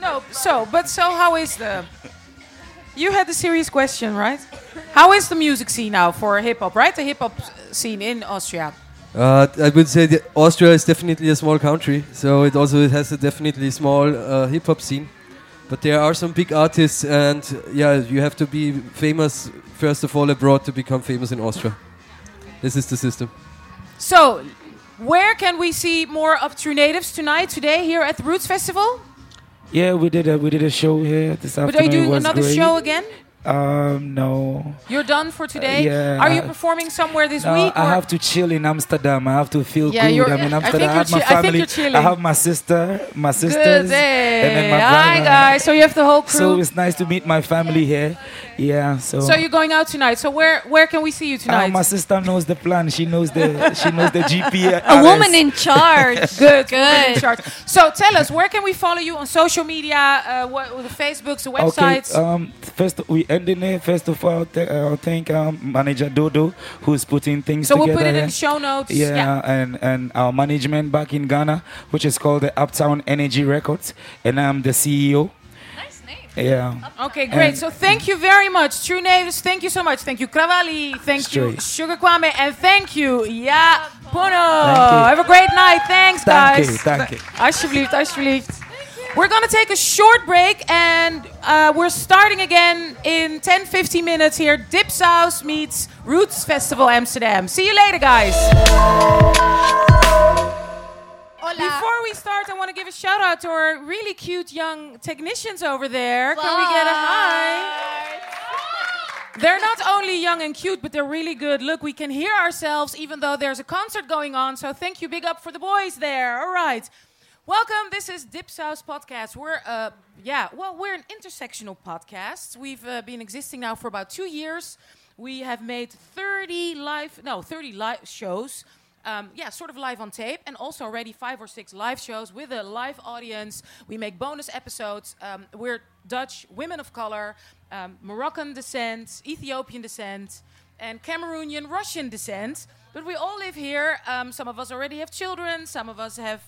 no. So, but so how is the? You had the serious question, right? How is the music scene now for hip hop? Right, the hip hop scene in Austria. Uh, I would say that Austria is definitely a small country, so it also it has a definitely small uh, hip hop scene. but there are some big artists, and yeah, you have to be famous first of all abroad to become famous in Austria. This is the system. So, where can we see more of True Natives tonight, today, here at the Roots Festival? Yeah, we did a we did a show here this But afternoon. are you doing another great. show again? Um, no. You're done for today? yeah, Are you performing somewhere this No, week? I have to chill in Amsterdam. I have to feel Yeah, good. I'm in I think Amsterdam. I, you're have my I family. chilling. I have my sister, my sisters, and then my Hi, brother. guys. So you have the whole crew. So it's nice to meet my family here. Yeah. So. So you're going out tonight. So where where can we see you Uh, tonight? my sister knows the plan. She knows the she knows the GPS. A woman in charge. Good, Good. in charge. So tell us, where can we follow you on social media? Uh, what the Facebooks, the websites? Okay. Um. First, we ending it. First of all, th- uh, thank um, manager Dodo who's putting things together. so we'll put it in the show notes. Yeah, and and our management back in Ghana, which is called the Uptown Energy Records, and I'm the CEO. nice name. Yeah. Okay, great. And- so thank you very much, True Natives. Thank you so much. Thank you, Kravali. Thank you, Sugar Kwame, and thank you, Yaa Pono. Thank you. Have a great night. Thanks, guys. Thank guys. you, thank you. Alsjeblieft, alsjeblieft. We're gonna take a short break and uh, we're starting again in 10 15 minutes here. Dipsaus meets Roots Festival Amsterdam. See you later, guys. Before we start, I want to give a shout out to our really cute young technicians over there. Can we get a hi? They're not only young and cute, but they're really good. Look, we can hear ourselves even though there's a concert going on. So thank you, big up for the boys there. All right. Welcome. This is Dipsaus Podcast. We're, uh, yeah, well, we're an intersectional podcast. We've uh, been existing now for about two years. We have made 30 live, no, 30 live shows. Um, yeah, sort of live on tape, and also already five or six live shows with a live audience. We make bonus episodes. Um, we're Dutch, women of color, um, Moroccan descent, Ethiopian descent, and Cameroonian Russian descent. But we all live here. Um, some of us already have children. Some of us have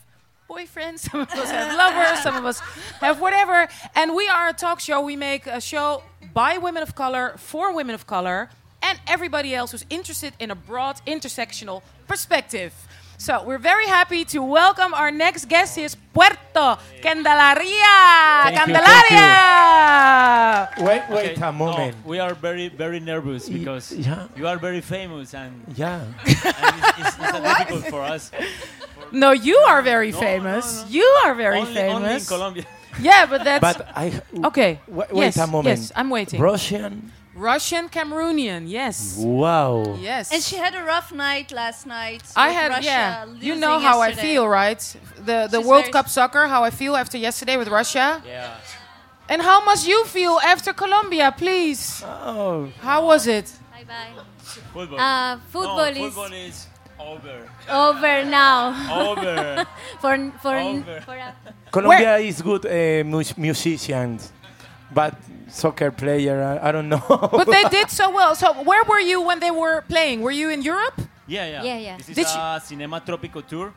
boyfriends. Some of us have lovers. Some of us have whatever. And we are a talk show. We make a show by women of color for women of color and everybody else who's interested in a broad intersectional perspective. So we're very happy to welcome our next guest. Is Puerto Candelaria. Thank you, Candelaria. Wait, wait Okay, a moment. no, we are very, very nervous Y- because yeah. you are very famous and, Yeah. and it's, it's, it's difficult for us. No, you are very No, famous. no, no. You are very only, only in. Colombia. yeah, but that's But I. okay. Wait, yes, a moment. Yes, I'm waiting. Russian. Russian Cameroonian. Yes. Wow. Yes. And she had a rough night last night. I with had Russia yeah. You losing know how I feel, right? The the She's World Cup soccer, how I feel after yesterday with Russia. Yeah. And how must you feel after Colombia, please? Oh. How was it? Bye bye. Football. Uh, football no, is football is over. over now. Over. for for Over. for a, Colombia is good uh, mus- musicians, but soccer player, I, I don't know. But they did so well. So where were you when they were playing? Were you in Europe? Yeah, yeah. Yeah, yeah. This is Did a Cinema Tropico tour.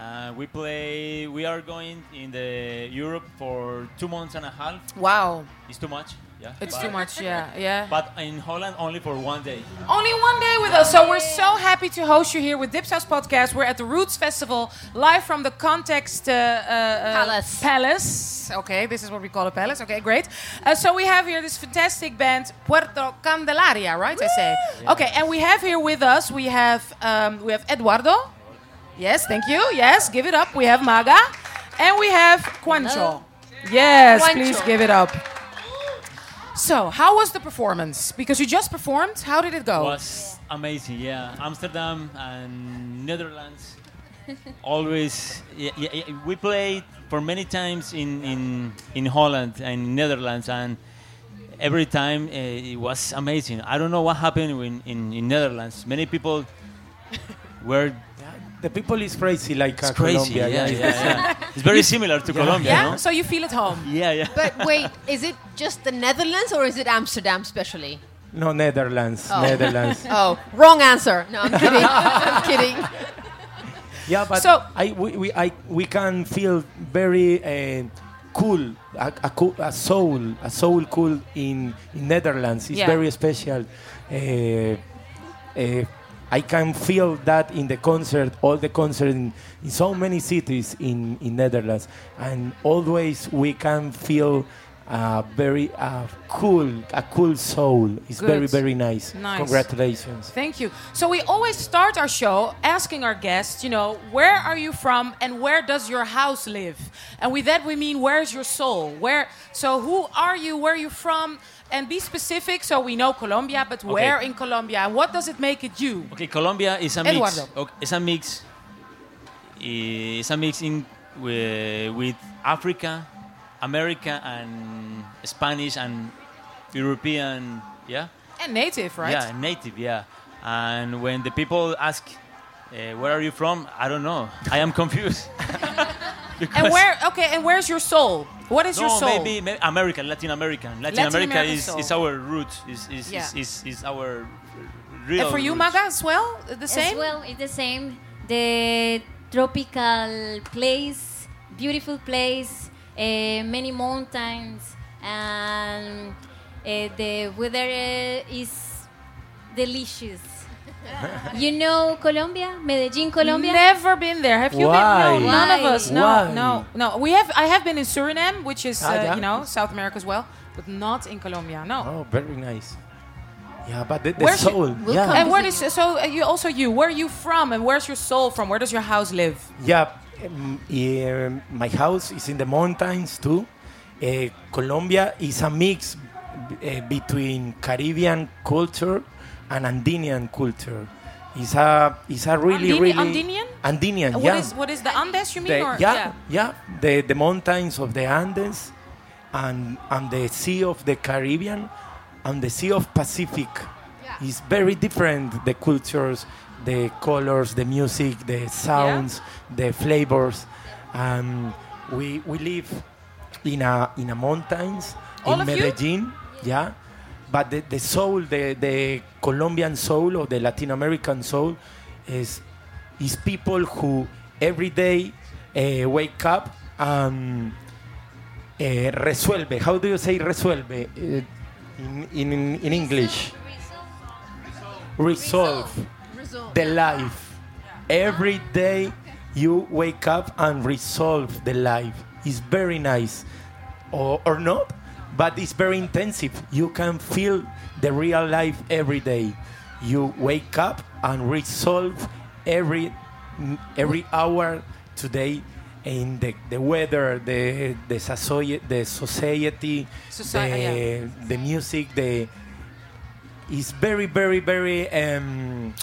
Uh, we play. We are going in the Europe for two months and a half. Wow. It's too much. Yeah. It's but, too much, yeah, yeah. But in Holland, only for one day. Only one day with us. So we're so happy to host you here with Dipsaus Podcast. We're at the Roots Festival, live from the Context uh, uh, Palace. Palace. Okay, this is what we call a palace. Okay, great. Uh, so we have here this fantastic band, Puerto Candelaria, right? I say. Okay, and we have here with us, we have um, we have Eduardo. Yes, thank you. Yes, give it up. We have Maga, and we have Juancho. Yes, Juancho. please give it up. So, how was the performance? Because you just performed. How did it go? was amazing. Yeah, Amsterdam and Netherlands. Always, yeah, yeah, yeah, we played for many times in, in in Holland and Netherlands, and every time uh, it was amazing. I don't know what happened in in, in Netherlands. Many people were the people is crazy like uh, it's crazy. Colombia. yeah, it's yeah, yeah. It's very similar to Colombia, Yeah, no? so you feel at home. Yeah, yeah. But wait, is it just the Netherlands or is it Amsterdam specially? No, Netherlands. Oh. Netherlands. Oh, wrong answer. No, I'm kidding. I'm kidding. Yeah, but So- I, we, we, I, we can feel very uh, cool, a, a, cool, a soul, a soul cool in, in Netherlands. It's Yeah. very special. Uh, uh, I can feel that in the concert, all the concert in, in so many cities in, in Netherlands, and always we can feel uh, very uh, cool, a cool soul. It's very, very nice. Nice. Congratulations. Thank you. So we always start our show asking our guests, you know, where are you from and where does your house live? And with that we mean where's your soul? Where so who are you? Where are you from? And be specific so we know Colombia, but where in Colombia? And what does it make it you? Okay, Colombia is a Eduardo. mix. Okay, it's a mix. Eh, it's a mix in with, with Africa, America, and Spanish and European. Yeah. And native, right? Yeah, native. Yeah. And when the people ask, uh, "Where are you from?" I don't know. I am confused. And where okay, and where's your soul? What is no, your soul? maybe, maybe American, Latin American. Latin, Latin America American is, soul. is our root. Is is, Yeah. is, is, is our real. and for you, roots. Maga, as well? The same? As well, it's the same. The tropical place, beautiful place, uh, many mountains, and uh, the weather is delicious. You know Colombia, Medellin, Colombia. Never been there. Have you Why? been? No, none of us. No, Why? no, no. We have. I have been in Suriname, which is Ah, uh, yeah. you know South America as well, but not in Colombia. No. Oh, very nice. Yeah, but the, the Where's your- soul. We'll yeah. And where is so? Uh, you also you? Where are you from? And where's your soul from? Where does your house live? Yeah, um, yeah, my house is in the mountains too. Uh, Colombia is a mix uh, between Caribbean culture and Andinian culture. It's a it's a really Andini- really Andinian? Andinian, And yeah. What is what is the Andes? You mean? The- or, yeah, yeah, the the mountains of the Andes and and the Sea of the Caribbean and the Sea of Pacific is very different. The cultures, the colors, the music, the sounds, the flavors. Um, we we live in a in a mountains All in of you? Medellin, yeah. But the, the soul, the, the Colombian soul or the Latin American soul, is is people who every day uh, wake up and uh, resuelve. How do you say resuelve uh, in, in, in English? Resolve the life. Every day you wake up and resolve the life. It's very nice. Or, or not, but it's very intensive. You can feel the real life every day. You wake up and resolve every every hour today in the, the weather, the the society, the society, Soci- the, the music, the is very very very um,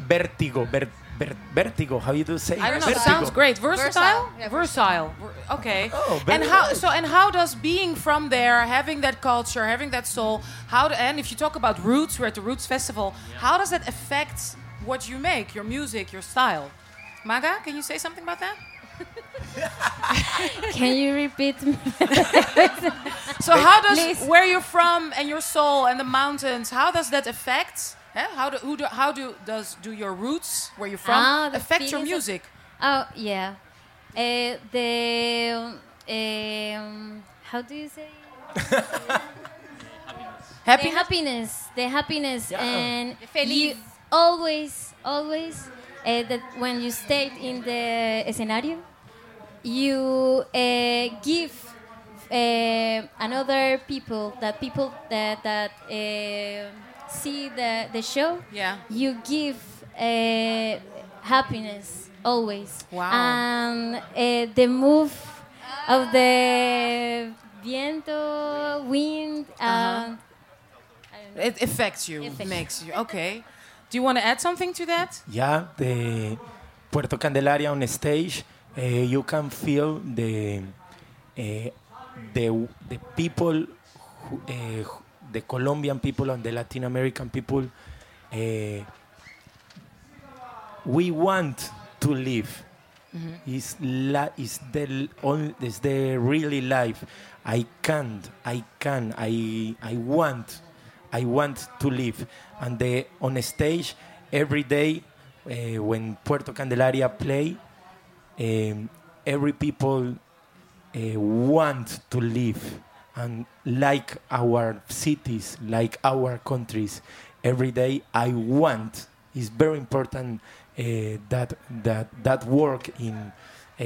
vertigo, ver, ver, vertigo. How you do say? I don't know. Vertigo. Sounds great. Versatile. Versatile. Yeah, Versatile. Ver- Okay. Oh, and how? nice. So and how does being from there, having that culture, having that soul, how? Do, and if you talk about roots, we're at the Roots Festival. How does that affect what you make, your music, your style? Maga, can you say something about that? Can you repeat? So how does Please. where you're from and your soul and the mountains? How does that affect? Eh, How do, who do how do does do your roots where you're from Ah, affect your feelings of- music? Oh yeah, uh, the um, how do you say? Happy. The happiness, the happiness, Yeah. and feliz. you always, always uh, that when you stay in the scenario, you uh, give uh, another people that people that that uh, see the the show. Yeah. You give uh, happiness always. Wow. And uh, the move of the viento, wind. Uh, It affects you, Affects. makes you. Okay. Do you want to add something to that? Yeah, the Puerto Candelaria on stage, uh, you can feel the uh, the the people, who, uh, who- the Colombian people and the Latin American people. Uh, we want to live. Is la- is the only, on, is the really life. I can't. I can. I I want. I want to live. And the on stage every day uh, when Puerto Candelaria play, um, every people uh, want to live and like our cities, like our countries. Every day I want. It's very important uh, that that that work in uh,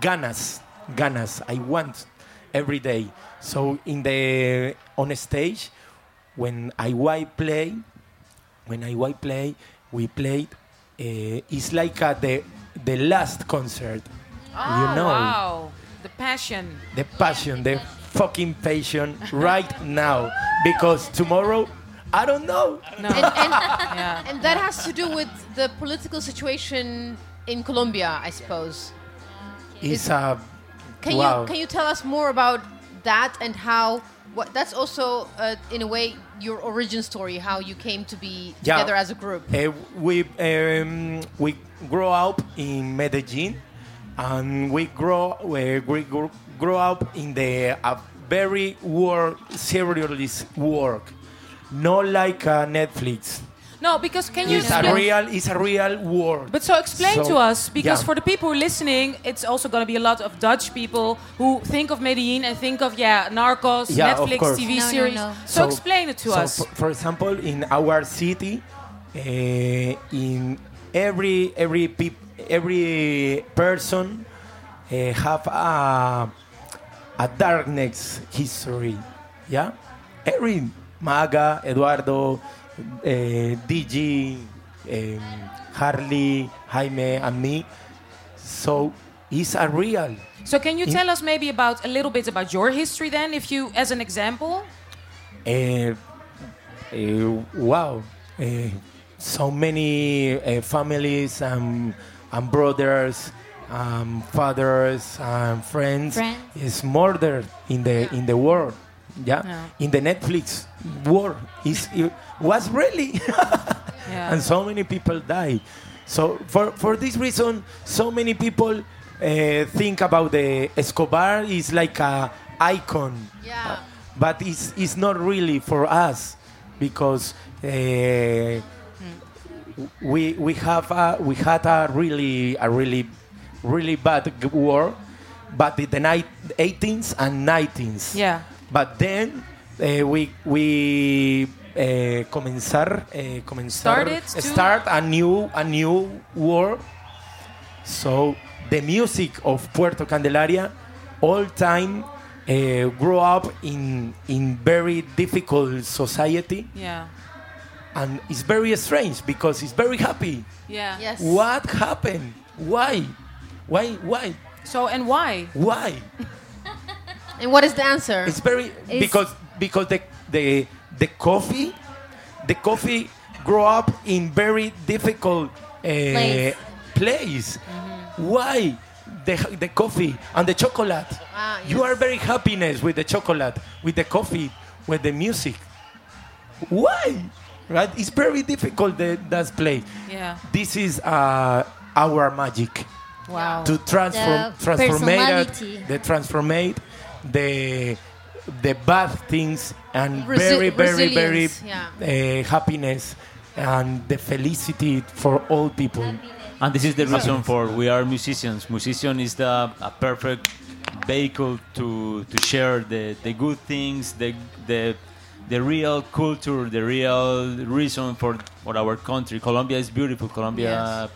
ganas, ganas. I want every day. So in the on a stage, when IY play, when IY play, we played. Uh, it's like uh, the the last concert. Oh, you know, wow. The passion. the passion, the fucking patient right now. Because tomorrow, I don't know. No. And, and, yeah. and that has to do with the political situation in Colombia, I suppose. It's a Can wow. you can you tell us more about that and how? What that's also uh, in a way your origin story, how you came to be Yeah. together as a group. Uh, we um, we grow up in Medellin, and we grow we, we grow, grow up in the a very work serious work, not like uh, Netflix. No, because can you It's a real it's a real work. But so explain So, to us, because yeah. for the people listening, it's also going to be a lot of Dutch people who think of Medellin and think of yeah, Narcos, Yeah, Netflix. TV No, no, series. no. So, explain it to so us. For, for example, in our city, uh, in every every peop, every person uh, have a a darkness history. Yeah, every Maga, Eduardo, uh, DG, um, Harley, Jaime, and me. So it's a real. So can you tell us maybe about a little bit about your history then, if you, as an example? Uh, uh, wow, so many families and, and brothers, um, fathers and friends, Friends. is murdered in the in the world. Yeah, Yeah. in the Netflix war is it was really, Yeah. and so many people died. So for for this reason, so many people uh, think about the Escobar is like a icon Yeah. but it's, it's not really for us because uh, we we have a, we had a really a really really bad war, but in the night 18th and 19th. Yeah. But then uh, we we uh, comenzar uh, comenzar start a new a new war. So the music of Puerto Candelaria all time uh, grow up in in very difficult society Yeah. And it's very strange because it's very happy. Yeah. Yes. What happened? Why? Why? Why? So, and why? Why? And what is the answer? It's very It's- because because the the the coffee the coffee grow up in very difficult uh, Place. place. Why? The, the coffee and the chocolate. Ah, You are very happiness with the chocolate, with the coffee, with the music. Why? Right? It's very difficult that that play. Yeah. This is uh, our magic Wow. to transform The transformate the transformate the the bad things and Resi- very very very yeah. uh, happiness and the felicity for all people And this is the reason for we are musicians. Musician is the a perfect vehicle to to share the, the good things, the the the real culture, the real reason for for our country. Colombia is beautiful. Colombia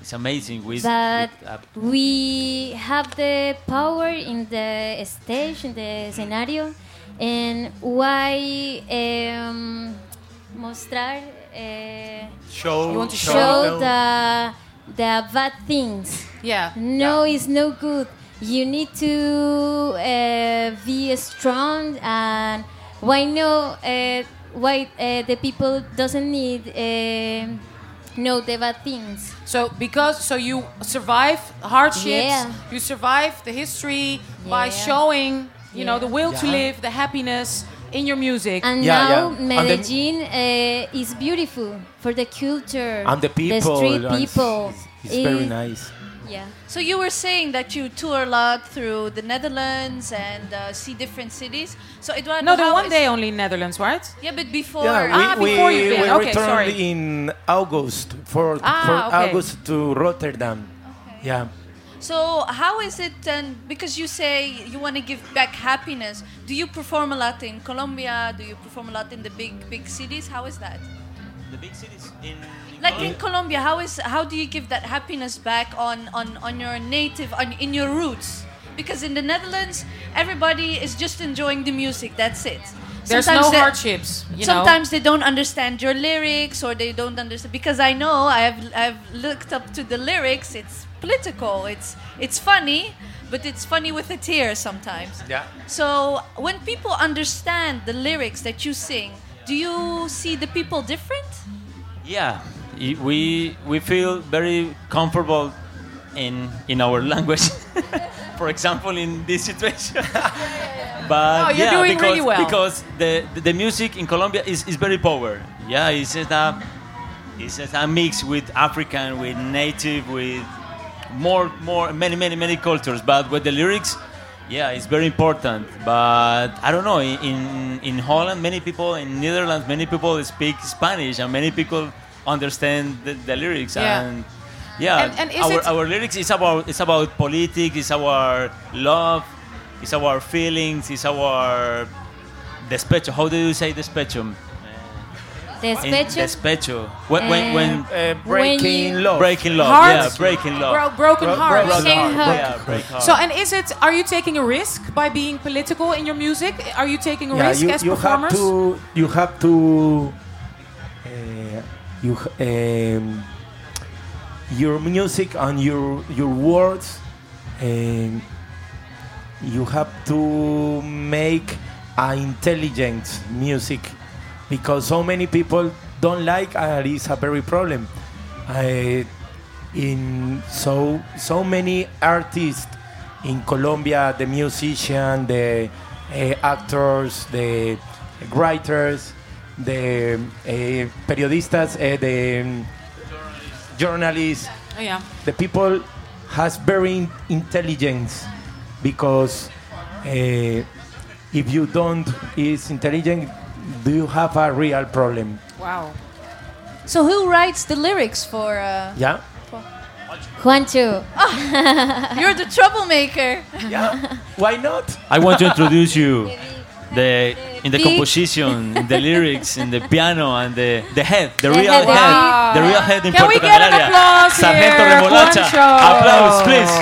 is amazing. We, But with, uh, we have the power in the stage, in the scenario, and why um, mostrar, uh, show You want to show the the bad things. Yeah. No, it's no good. You need to uh, be strong and why no? Uh, why uh, the people doesn't need uh, know the bad things? So because so you survive hardships, Yeah. you survive the history by showing, you know, the will to live, the happiness in your music. And Yeah, now yeah. And then- Medellin uh, is beautiful for the culture and the people street and people. it's, it's very It- nice Yeah. So you were saying that you tour a lot through the Netherlands and uh, see different cities. So Eduardo, no, the one day only in Netherlands, right? Yeah, but before. yeah Ah, we, before we, you've been. we Okay, returned sorry. in august for, Ah, for okay. august to rotterdam Okay. yeah So how is it then? Because you say you want to give back happiness. Do you perform a lot in Colombia? Do you perform a lot in the big big cities? How is that? the big cities in, in Like in Colombia, how is how do you give that happiness back on on on your native on in your roots? because in the Netherlands, everybody is just enjoying the music. That's it. There's Sometimes no they- hardships. You know? Sometimes they don't understand your lyrics, or they don't understand because I know I've I've looked up to the lyrics. It's political. It's it's funny, but it's funny with a tear sometimes. Yeah. So when people understand the lyrics that you sing, do you see the people different? Yeah, i- we we feel very comfortable in in our language. For example, in this situation. but Oh, you're yeah, doing because, really well. because the, the the music in Colombia is, is very power. Yeah, it's just a it's just a mix with African, with native, with more more many many many cultures. But with the lyrics, yeah, it's very important. But I don't know. In in, in Holland, many people in Netherlands, many people speak Spanish, and many people understand the, the lyrics. Yeah. And yeah, And- and our it- our lyrics is about it's about politics, it's our love, it's our feelings, it's our despecho. How do you say despecho? In Despecho. despecho. When when, when Uh, breaking you- love. breaking love, Heart? yeah, breaking love. Bro- broken Bro- hearts. broken Breaking heart. Yeah, break heart. So, and is it? Are you taking a risk by being political in your music? Are you taking a yeah, risk you, as you have to you have to uh, you um, your music and your your words um, you have to make a intelligent music because so many people don't like and it's a very problem. Uh, in so so many artists in Colombia, the musician, the uh, actors, the writers, the uh, periodistas, uh, the um, journalists, Oh, yeah. the people has very intelligence because uh, if you don't is intelligent, do you have a real problem? Wow. So who writes the lyrics for? Uh, Yeah, Juancho. you're the troublemaker. yeah. Why not? I want to introduce you the in the composition, in the lyrics, in the piano, and the the head, the, The real head, head, the the real head in Can we Puerto get an applause Sargento here, Remolacha. Applause, please.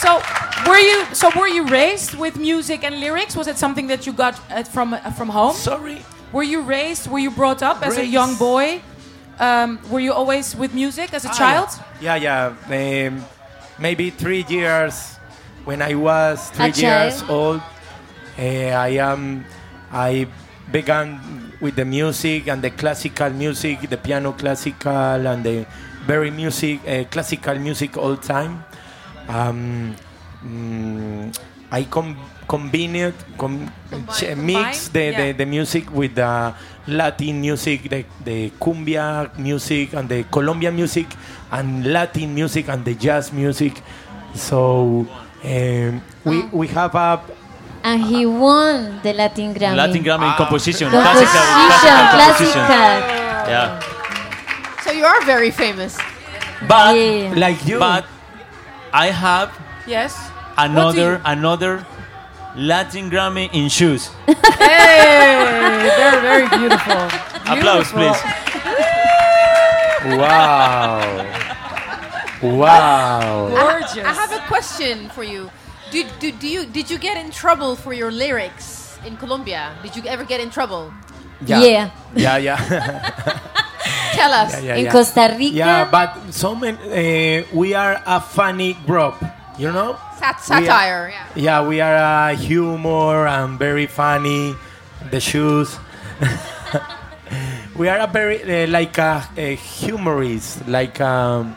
So, were you? So, were you raised with music and lyrics? Was it something that you got uh, from uh, from home? Sorry. Were you raised? Were you brought up as a young boy? Um, were you always with music as a Ah, child? Yeah, yeah. Um, maybe three years when I was three A years child. old. Uh, I am. I began with the music and the classical music, the piano classical and the very music, uh, classical music all time. Um, mm, I com- combined, com- ch- mix the, Combine, the, yeah. the music with the Latin music, the, the cumbia music, and the Colombian music, and Latin music, and the jazz music. So um, we, we have a And he won the Latin Grammy. Latin Grammy in composition, Composition, classical, classical composition. classical. Yeah, So you are very famous. but Yeah. like you. but I have Yes. another another Latin Grammy in shoes. Hey, they're very beautiful. Applause, Beautiful. please. wow. Wow. Gorgeous. I have a question for you. Do, do, do you did you get in trouble for your lyrics in Colombia? Did you ever get in trouble? Yeah. Yeah, yeah. Tell us. yeah, yeah, In yeah. Costa Rica. Yeah, but so many. Uh, we are a funny group, you know. Sat- We are- satire. Yeah. Yeah, we are uh, humor and very funny. The shoes. we are a very uh, like a, a humorist, like um,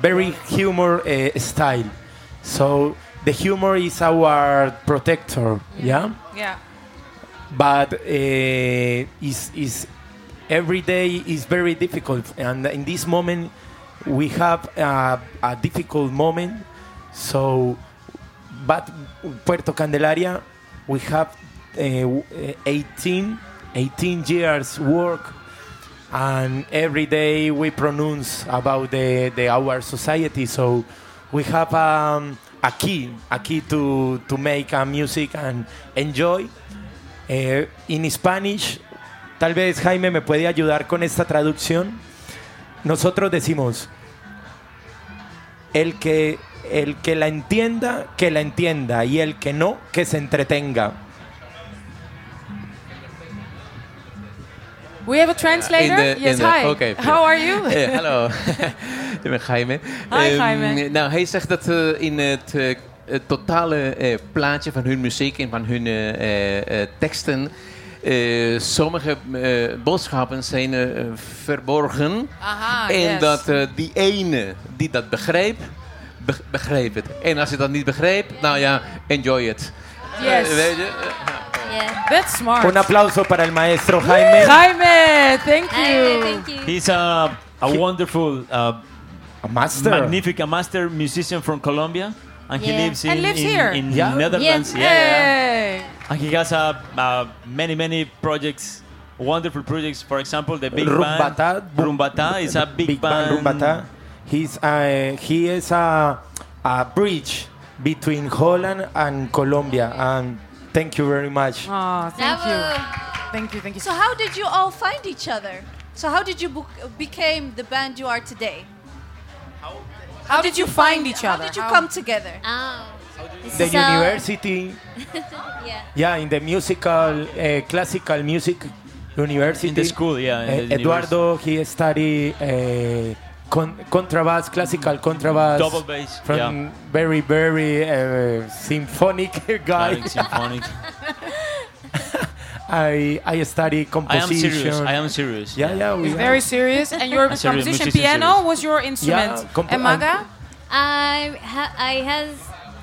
very humor uh, style. So the humor is our protector. Yeah. Yeah. but uh, is is every day is very difficult. And in this moment we have a, a difficult moment. So but puerto candelaria we have uh, 18 18 years work. And every day we pronounce about the, the our society. So we have um, a key a key to to make a music and enjoy eh, in Spanish, tal vez Jaime me puede ayudar con esta traducción. Nosotros decimos, el que el que la entienda, que la entienda, y el que no, que se entretenga. We have a translator. In the- yes, in the- hi. okay, How are you? Hallo, ik ben Jaime. Hi, Jaime. nou, hij zegt dat eh, in het, eh, het totale eh, plaatje van hun muziek en van hun eh, eh, eh, teksten... eh, sommige boodschappen zijn eh, verborgen. Aha, en yes. dat eh, die ene die dat begreep, be- begreep het. En als je dat niet begreep, nou ja, enjoy it. Yes. Weet je? Yeah. That's smart. Un aplauso para el maestro Jaime. Jaime, thank you. thank you. He's a, a wonderful, uh, A master. magnificent master musician from Colombia. And he lives in, And lives in, here. in Yeah. Netherlands. Yeah. yeah, yeah. And he has uh, uh, many, many projects, wonderful projects. For example, the big Rumbata. band. Rumbata is a big, band. Rumbata. He's uh, he is a, a bridge between Holland and Colombia. And thank you very much. Oh, thank you. Thank you, thank you. So how did you all find each other? So how did you book, became the band you are today? How did you find each other? How did you How- come together? Oh. The is a- university, yeah. yeah, in the musical, uh, classical music university. In the school, yeah. Uh, the Eduardo, he studied uh, con- contrabass, classical contrabass. Double bass, From yeah. very, very uh, symphonic guy. Symphonic. I I study composition. I composition. am serious. I am serious. Yeah, yeah, we Very serious. And your serious, composition piano serious. was your instrument. Yeah, comp- and Maga? I ha- I has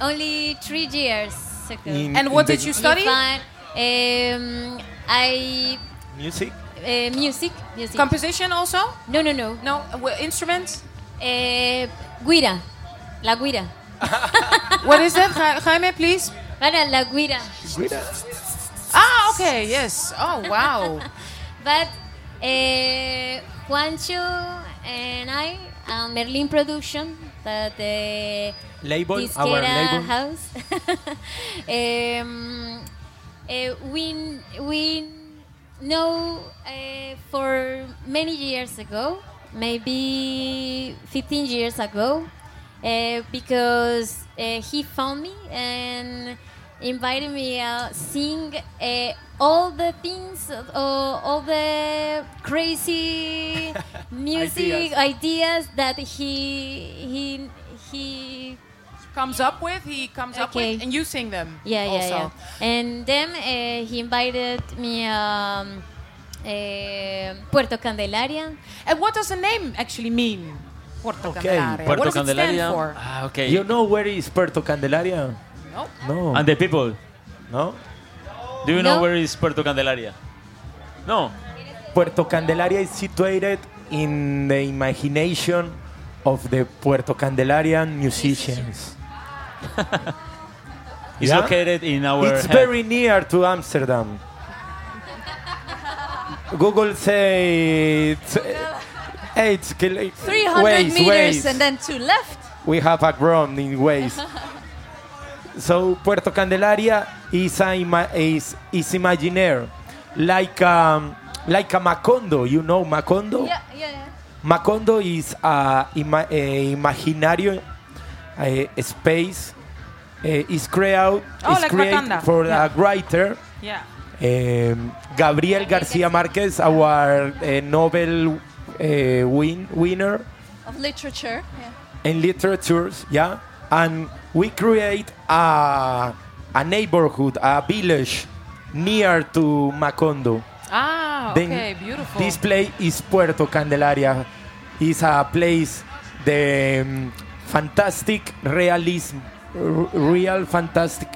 only three years ago. In- And what did you study? You um, I Music. uh, music music. Composition also? no no no. No, uh, instruments? Uh, guira, la guira. What is that? Ja- Jaime, please. Para la guira. Ah, okay, yes. Oh, wow. But uh, Juancho and I, uh, Merlin Production, that the Label, our disquera label. house, um, uh, we we know uh, for many years ago, maybe 15 years ago, uh, because uh, he found me and invited me uh, sing uh, all the things, uh, all the crazy music ideas. that he he he Comes up with, he comes up with, and you sing them. yeah, yeah, also. yeah. And then uh, he invited me um, uh, Puerto Candelaria. And what does the name actually mean? Puerto Okay. Candelaria. Puerto what does Candelaria. it stand for? Ah, okay. You know where is Puerto Candelaria? No. No. and the people. no. Do you know No. where is Puerto Candelaria? No. Puerto Candelaria is situated in the imagination of the Puerto Candelarian musicians. It's Yeah? located in our. It's head. very near to Amsterdam. Google say it's, eh, it's 300 ways, meters ways. and then two left. we have a ground in ways. So Puerto Candelaria is ima- is is imaginaire, like um, like a Macondo. You know Macondo. Yeah, yeah, yeah. Macondo is a, ima- a imaginario a space. Is create Oh, is like create for Yeah. a writer. Yeah. Um, Gabriel Garcia Marquez, our uh, Nobel uh, win winner Of literature. Yeah. in literatures, yeah, and we create a a neighborhood, a village near to Macondo. Ah, Then okay, beautiful. This place is Puerto Candelaria. It's a place the um, fantastic realism, r- real fantastic.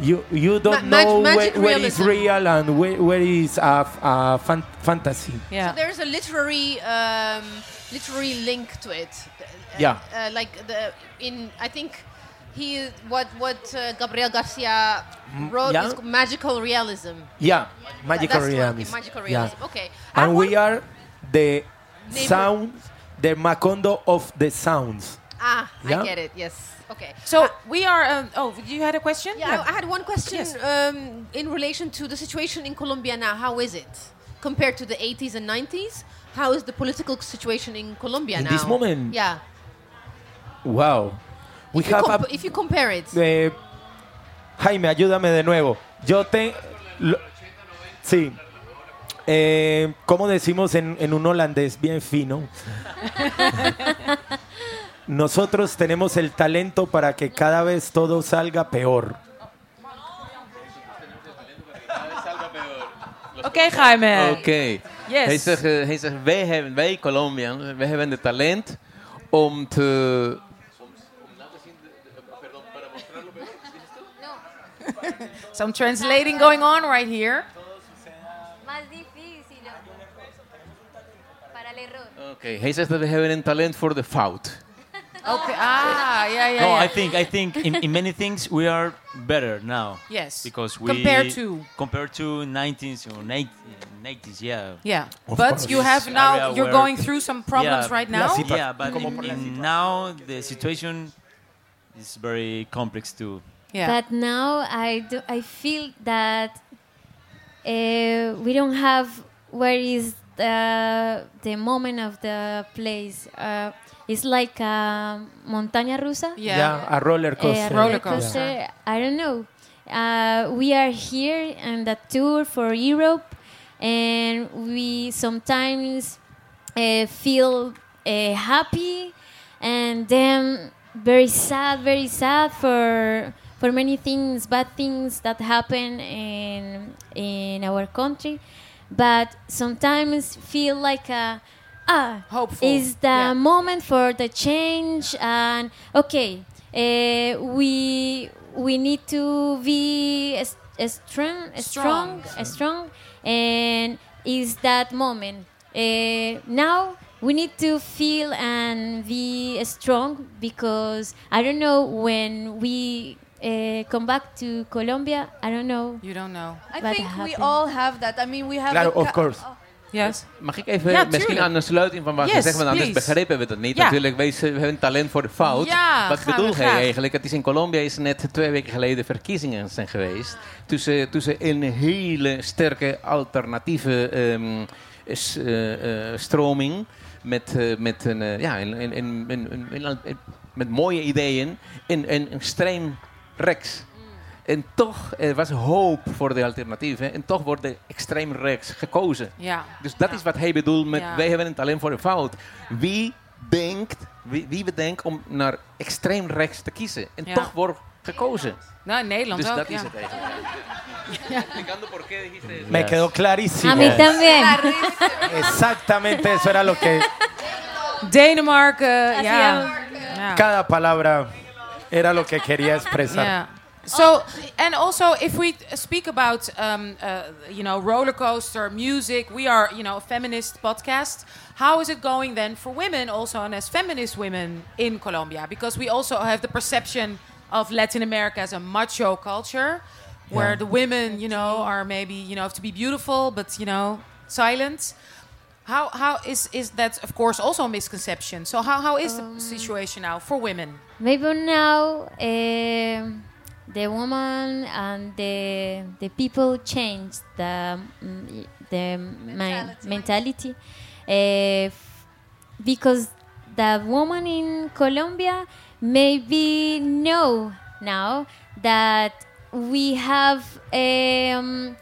You you don't Ma- know where, magic where is real and where, where is a, f- a fan- fantasy. yeah. So there's a literary um, literary link to it. Uh, Yeah. Uh, like the in I think he what what uh, Gabriel Garcia wrote yeah. is magical realism. Yeah, magical That's the one, realism. magical Yeah. realism. Okay. And I we are the Neighbor- sounds, the Macondo of the sounds. Ah, Yeah. I get it. Yes. Okay. So we are. Um, oh, you had a question? Yeah, I, I had one question Yes. um, in relation to the situation in Colombia now. How is it compared to the 80s and 90s? How is the political situation in Colombia In now? this moment? Yeah. Wow. We If you, have comp- a- if you compare it, Eh, Jaime, ayúdame de nuevo. Yo te. lo- sí. Eh, ¿Cómo decimos en, en un holandés bien fino? Nosotros tenemos el talento para que cada vez todo salga peor. Oké, Jaime. Oké. Yes. Hij zegt, hij zegt wij, hebben, wij Colombiërs, wij hebben het talent om te... Some translating going on right here. Okay, he Para that error. Oké, hij zegt dat we hebben een talent for the fout. Okay. ah, ja, ja, No, ja. I think I think in, in many things we are better now. Yes. Because we Compared to? compared to 19s or 90s, yeah. Yeah, Of but course. you have now, you're going through some problems yeah, right now. Yeah, but in, in now the situation is very complex too. Yeah. But now I do. I feel that uh, we don't have where is the the moment of the place. Uh, it's like a montaña rusa. Yeah, a roller A coaster. roller coaster. I don't know. Uh, we are here on the tour for Europe, and we sometimes uh, feel uh, happy, and then very sad, very sad for for many things, bad things that happen in in our country, but sometimes feel like a ah Hopeful. is the Yeah. moment for the change and okay uh, we we need to be s- s- strong strong Strong. strong and is that moment uh, now we need to feel and be strong because I don't know when we uh, come back to Colombia I don't know You don't know. I think we all have that. I mean, we have. Claro, of course. oh. Yes. Mag ik even Ja, misschien aan de sluiting van wat je Yes, zegt, want anders please. begrepen we het niet. Ja. Natuurlijk, wij we hebben een talent voor de fout. Ja, wat bedoel jij graag. eigenlijk? Het is in Colombia is net twee weken geleden verkiezingen zijn geweest. Tussen, tussen een hele sterke alternatieve ehm, s- eh, eh, stroming. Met, eh, met, een, eh, ja, een, een, een, een- een- een- een- met mooie ideeën. En een extreem rechts. En toch er was hoop voor de alternatieven. En toch wordt de extreem rechts gekozen. Ja. Dus dat is wat hij bedoelt met Ja. wij hebben een talent voor de fout. Wie denkt, wie, wie bedenkt om naar extreem rechts te kiezen? En Ja. toch wordt gekozen. Nou, in Nederland Dus ook, dat ja. is het eigenlijk. Me quedó clarísimo. a mí también Exactamente eso era lo que. Denemarken, ja. Cada palabra era lo que quería expresar. Yeah. So, and also, if we speak about, um, uh, you know, roller coaster music, we are, you know, a feminist podcast. How is it going then for women, also, and as feminist women in Colombia? Because we also have the perception of Latin America as a macho culture, where Yeah. the women, you know, are maybe, you know, have to be beautiful, but you know, silent. How how is is that? Of course, also a misconception. So how how is the situation now for women? Maybe now um the woman and the the people change the mm, the mentality, mentality uh, because the woman in Colombia maybe know now that we have um,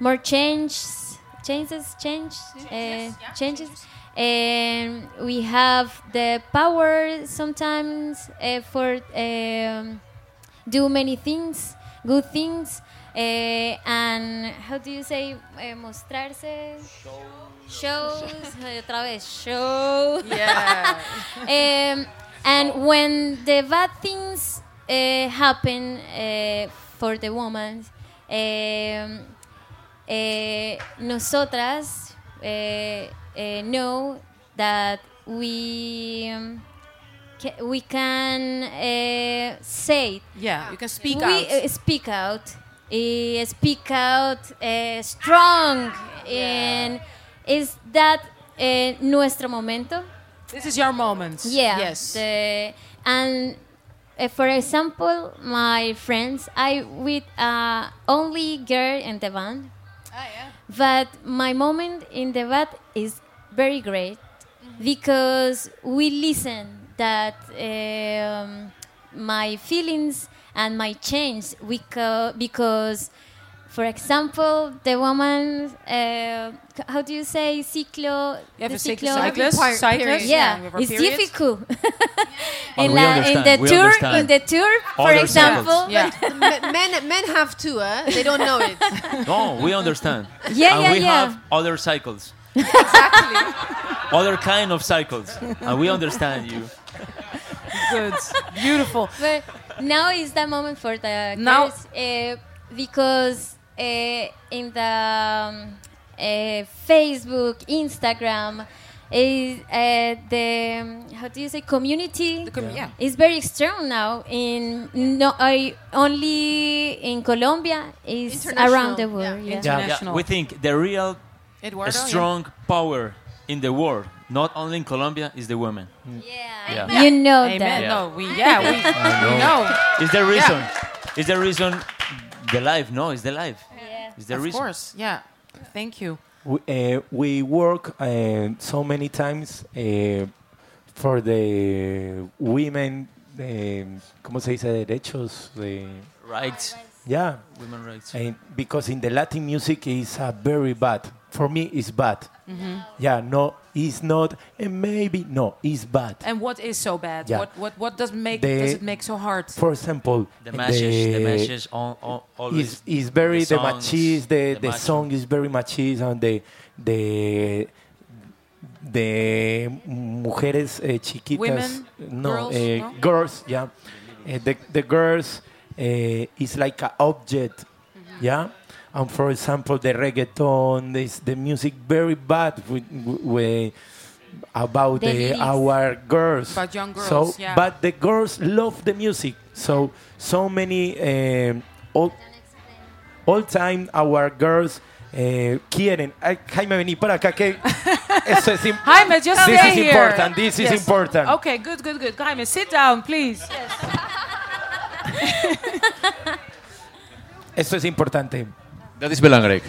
more changes changes change uh, changes. and we have the power sometimes uh, for um, do many things good things uh, and how do you say uh, mostrarse? Shows. Eh, otra vez show. Yeah. um, and when the bad things uh, happen uh, for the woman, um, uh, nosotras uh, uh, know that we um, ca- we can uh, say. Yeah, you can speak we out. uh, speak out, uh, speak out strong, and is that nuestro momento? This is your moment. Yeah. Yes. The, and uh, for example, my friends, I with uh, only girl in the band. But my moment in the band is very great because we listen that um, my feelings and my change because for example, the woman, uh, how do you say, ciclo? You have the a ciclo- cyclist, part- cyclist, yeah, we have our it's periods. difficult. But in, we la- in the we tour, understand. in the tour, for example. Yeah. men, men, men have two, eh? They don't know it. No, we understand. Yeah, and yeah, we yeah. have other cycles, exactly. other kind of cycles, and we understand you. Good. Beautiful. But now is the moment for the Now- girls uh, because uh, in the um, uh, Facebook, Instagram, is uh, the um, how do you say community? com- yeah. is very strong now. In no, I only in Colombia is around the world. yeah. Yeah. Yeah, International. we think the real Eduardo, yeah. strong power in the world, not only in Colombia, is the women. Yeah. Yeah. You know Amen. that. No, we yeah we, we know. Is the reason? Is the reason the life? No, it's the life. Yeah. Is the of reason? course, yeah. Thank you. We, uh, we work uh, so many times uh, for the women, ¿cómo se dice? Derechos. De, Rights, yeah, women rights. and because in the Latin music is uh, very bad. For me, it's bad. Yeah, no, it's not. And maybe no, it's bad. And what is so bad? Yeah. What what what does make The- does it make so hard? For example, The message, the message, all, all, always. is is very the, songs, machist. The, the, macho. song is very machist, and the the the mujeres eh, chiquitas, Women? no, Girls? eh, No? girls, yeah, Eh, the the girls is like an object, Mm-hmm. yeah. And for example, the reggaeton, this the music very bad with, with about The the, our girls. About young So, girls, yeah. but the girls love the music. So, so many um, all, all time our girls eh, quieren. Ay, Jaime, vení para acá que eso es im- Jaime, just This stay is here. important. This is Yes. important. Okay, good, good, good. Jaime, sit down, please. Eso es importante. Dat is belangrijk.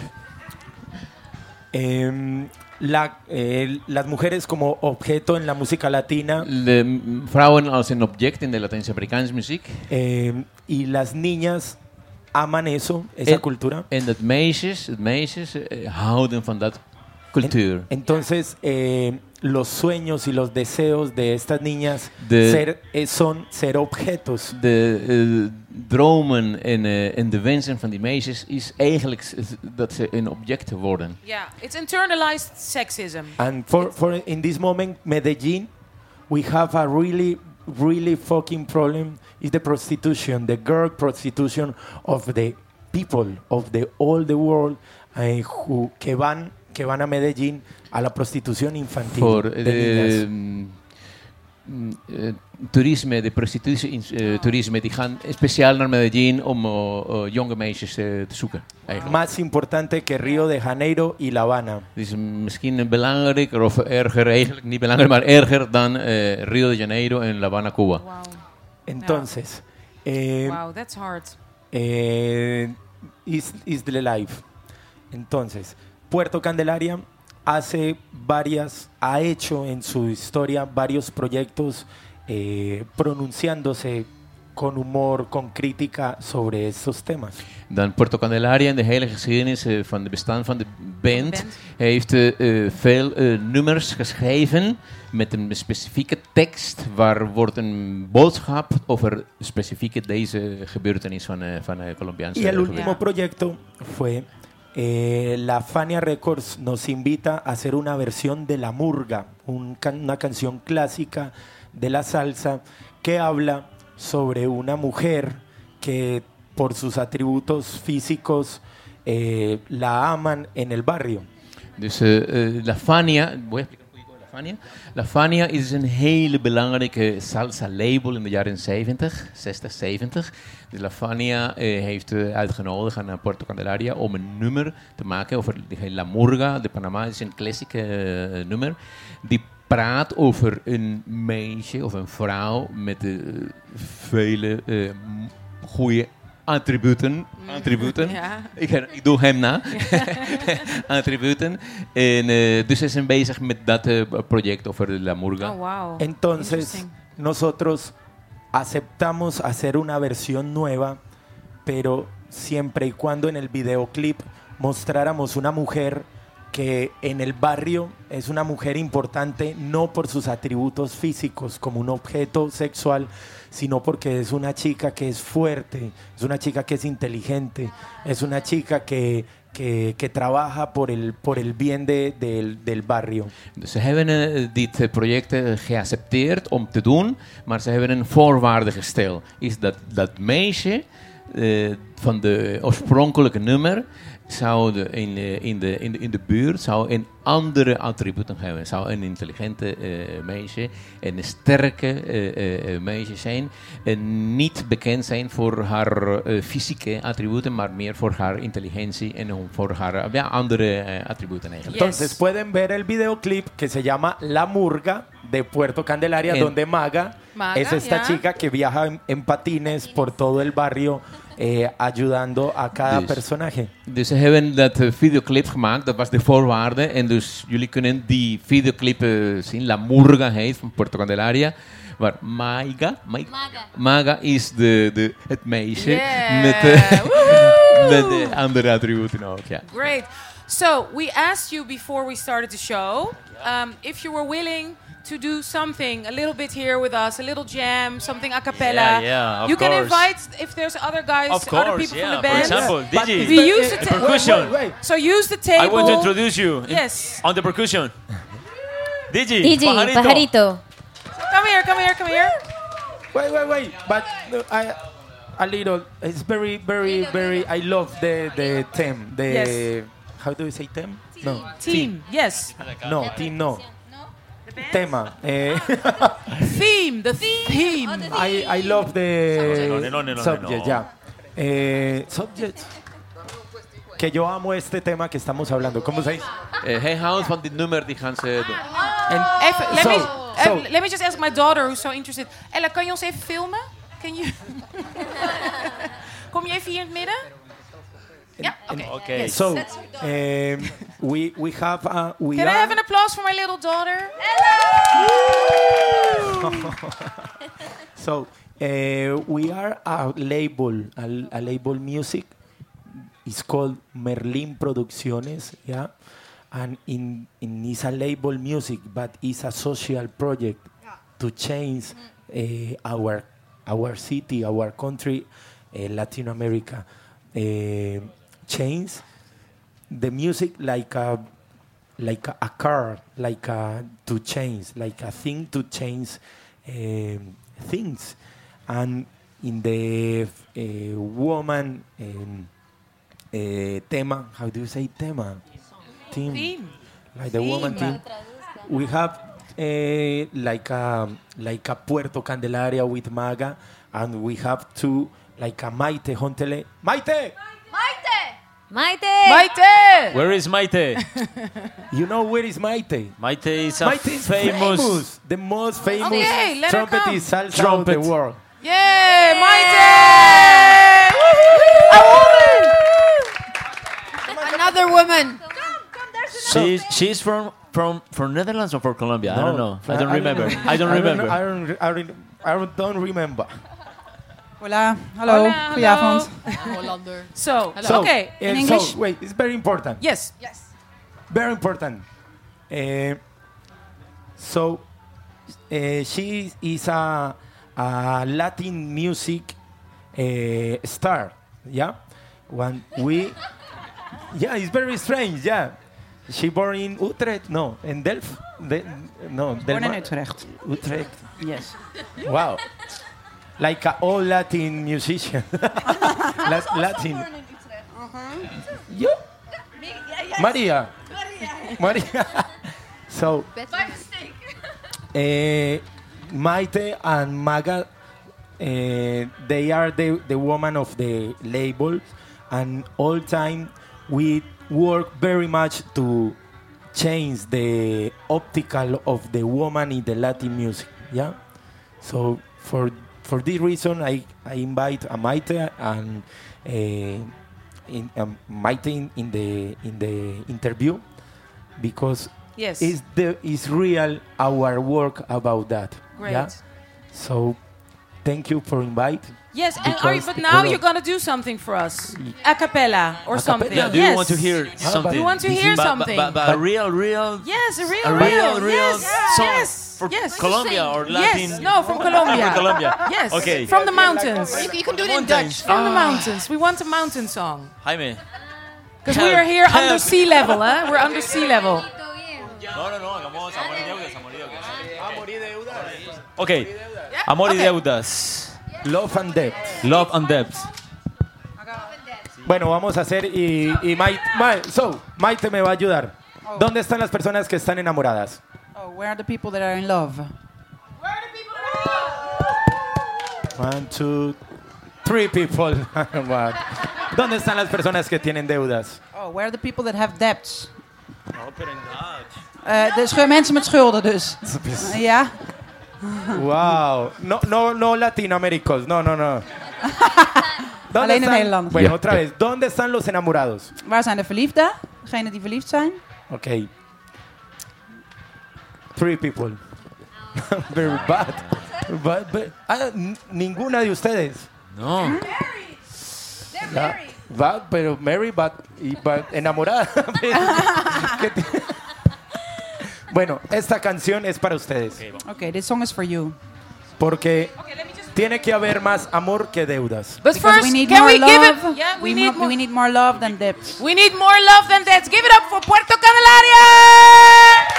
Em, la, eh, las mujeres como objeto en la música latina De vrouwen als een object in de Latijns-Amerikaanse muziek. em, y las niñas aman eso, esa En- cultura. En dat meisjes, het meisjes eh, houden van dat cultuur. Entonces, eh, los sueños y los deseos de estas niñas De- ser, eh, son ser objetos. De eh, dromen en, eh, en de wensen van die meisjes is eigenlijk dat ze een object worden. Yeah, it's internalized sexism. And for, for in this moment, Medellin, we have a really, really fucking problem. Is the prostitution, the girl prostitution of the people of the all the world eh, who que van que van a Medellín a la prostitución infantil Voor de de niñas. mm, eh, toerisme, de prostitutie, in- eh, toerisme, die gaan speciaal naar Medellin om eh, eh, jonge meisjes eh, te zoeken. Eigenlijk. Más importante que Río de Janeiro y La Habana. Het is misschien belangrijker of erger, eigenlijk niet belangrijk, maar erger dan eh, Rio de Janeiro en La Habana, Cuba. Wow. Entonces, eh, Wow, that's hard. eh, is, is the life. Entonces, Puerto Candelaria hace varias, ha hecho en su historia varios proyectos eh, pronunciándose con humor, con crítica sobre estos temas. Dan Puerto Candelaria in de hele geschiedenis eh, van de bestaan van de band, band. heeft eh, eh, veel eh, nummers geschreven met een specifieke tekst waar wordt een boodschap over specifieke deze gebeurtenis van, eh van de Colombiaanse Y el último proyecto fue eh, la Fania Records nos invita a hacer una versión de La Murga, una canción clásica de la salsa que habla sobre una mujer que por sus atributos físicos eh, la aman en el barrio. Dus eh, La Fania, Fania. La Fania is een hele belangrijke salsa label in de jaren 70, 60, 70. Dus La Fania heeft eh, uitgenodigd aan eh, Puerto Candelaria om een nummer te maken over La Murga de Panama. Is een klassieke eh, nummer. Die praat over een meisje of een vrouw met eh, vele m- goede attributen. Attributen. Ja. Ik, ik doe hem na. attributen. En eh, dus ze zijn bezig met dat eh, project over La Murga. Oh, wow. Entonces nosotros aceptamos hacer una versión nueva, pero siempre y cuando en el videoclip mostráramos una mujer que en el barrio es una mujer importante no por sus atributos físicos como un objeto sexual, sino porque es una chica que es fuerte, es una chica que es inteligente, es una chica que, que, que trabaja por el, por el bien de- del, del barrio. Ze hebben eh, dit project geaccepteerd om te doen, maar ze hebben een voorwaarde gesteld. Is dat dat meisje eh, van de oorspronkelijke nummer zou de, in, in, de, in, de, in de buurt zou een andere attributen hebben. Zou een intelligente meisje, een sterke meisje zijn. En niet bekend zijn voor haar eh, fysieke attributen, maar meer voor haar intelligentie en om voor haar eh, ja, andere eh, attributen eigenlijk. Entonces pueden ver el videoclip que se llama La Murga de Puerto Candelaria, En- donde Maga, Maga, es esta ya. chica que viaja en, en patines por todo el barrio eh, ayudando a cada Dus- personaje. Dus ze hebben dat eh, videoclip gemaakt, dat was de voorwaarde. En dus jullie kunnen die videoclip zien. La Murga heet, van Puerto Candelaria. Waar Maiga, Mai- Maga. Maga is de, de, het meisje Yeah. met, de, Woe! met de andere attributen ook. Ja. Great. So we asked you before we started the show um, if you were willing to do something a little bit here with us, a little jam, something a cappella. Yeah, yeah, of you can course. invite if there's other guys, Of other people yeah. from the For band. example, But Digi. We use the ta- percussion. Wait, wait. wait. So use the table. I want to introduce you in- Yes. on the percussion. Digi, Digi, pajarito. pajarito. Come here, come here, come here. Wait, wait, wait. But uh, I, a little. It's very, very, very. I love the the theme. The Yes. how do you say theme? No, Team. Yes. No, team. No. Tema. Eh, Theme. The theme. I, I love the No, no, no, no, no, subject, no. ya. Eh, subject. Que yo amo este tema que estamos hablando. ¿Cómo se dice? Eh, hij houdt van dit nummer, die gaan ze doen. En- Even, let, me, so- let me just ask my daughter who's so interested. Ella, kan je ons even filmen? Can you? Kom je even hier in het midden? Ja, oké. Yes. So, um, we we have uh, we Can I have an applause for my little daughter? Hello. so uh, we are a label, a, a label music. It's called Merlin Producciones, yeah, and in in it's a label music, but it's a social project to change uh, our our city, our country, uh, Latin America, uh, change the music like a like a, a car, like a, to change, like a thing to change um, things. And in the uh, woman um, uh, tema, how do you say tema? Theme. Theme. Like the woman theme. We have uh, like a like a Puerto Candelaria with Maga, and we have two like a Maite Hontele. Maite, Maite. Maite! Where is Maite? you know where is Maite? Maite is a Maite is famous, famous, the most famous Okay, let her trumpet salsa Trumpet. of the world. Yay, Maite! a woman, Another woman. She, she's from from from Netherlands or from Colombia? I don't know. I don't remember. I don't remember. I don't, I don't, I don't, don't remember. Hola, Hello. Hola, goedenavond. Hollander. So, So, okay. uh, In English? So, wait, it's very important. Yes. Yes. Very important. Uh, so, uh, she is a, a Latin music uh, star. Yeah, when we, yeah, it's very strange. Yeah, she born in Utrecht. No, in Delft. De, no, Born in Utrecht. Utrecht. Yes. Wow. Like a all Latin musician. La- Latin. You? Maria. Maria. so, uh, Maite and Maga, uh, they are the, the woman of the label, and all time we work very much to change the optical of the woman in the Latin music. Yeah. So for for this reason, I, I invite a Maite and uh, in, um, Maite in, in the in the interview because Yes. is the is real our work about that. Great. Yeah. So thank you for invite. Yes, and are you, but now you're gonna do something for us, a cappella or something. Yeah, do yes. you want to hear something? We want to hear But- but- something. But, but, a real, real, yes, a real, a real, real yes, song yes, for yes. Colombia or Latin. Yes, no, from Colombia. From Colombia. Yes, Okay. from the mountains. You, you can do it in Mountains. Dutch. From the Ah. mountains. We want a mountain song. Jaime. Because we are here help. under sea level, huh? We're under sea level. No, no, no, hagamos amor y deudas, amor y deudas. Amor y deudas. Ok, amor y okay. deudas. Love and Debt. Love and Debt. Bueno, vamos a hacer y, y Maite, so, Maite me va a ayudar. ¿Dónde están las personas que están enamoradas? Oh, where are the people that are in love? One, two, three people. ¿Dónde están las personas que tienen deudas? Oh, where are the people that have debts? Eh, de schu- mensen met schulden dus. Eh, ja? Wow. No, no, no latinoaméricos. No, no, no. ¿Dónde Alleen in están- Nederland. Bueno, Ja, otra ja. vez. ¿Dónde están los enamorados? Waar zijn de verliefden? Degenen die verliefd zijn? Ok. Three people. Very bad. But- but- ah, n- ninguna de ustedes. No. Ya, va, pero Mary y va enamorada. ¿Qué ti- bueno, esta canción es para ustedes. Oké, this song is for you. Porque tiene que haber más amor que deudas. But Because first, we need can more we love. give it? Yeah, we, we, need mo- more. we need more love than debts. We need more love than that. Give it up for Puerto Candelaria.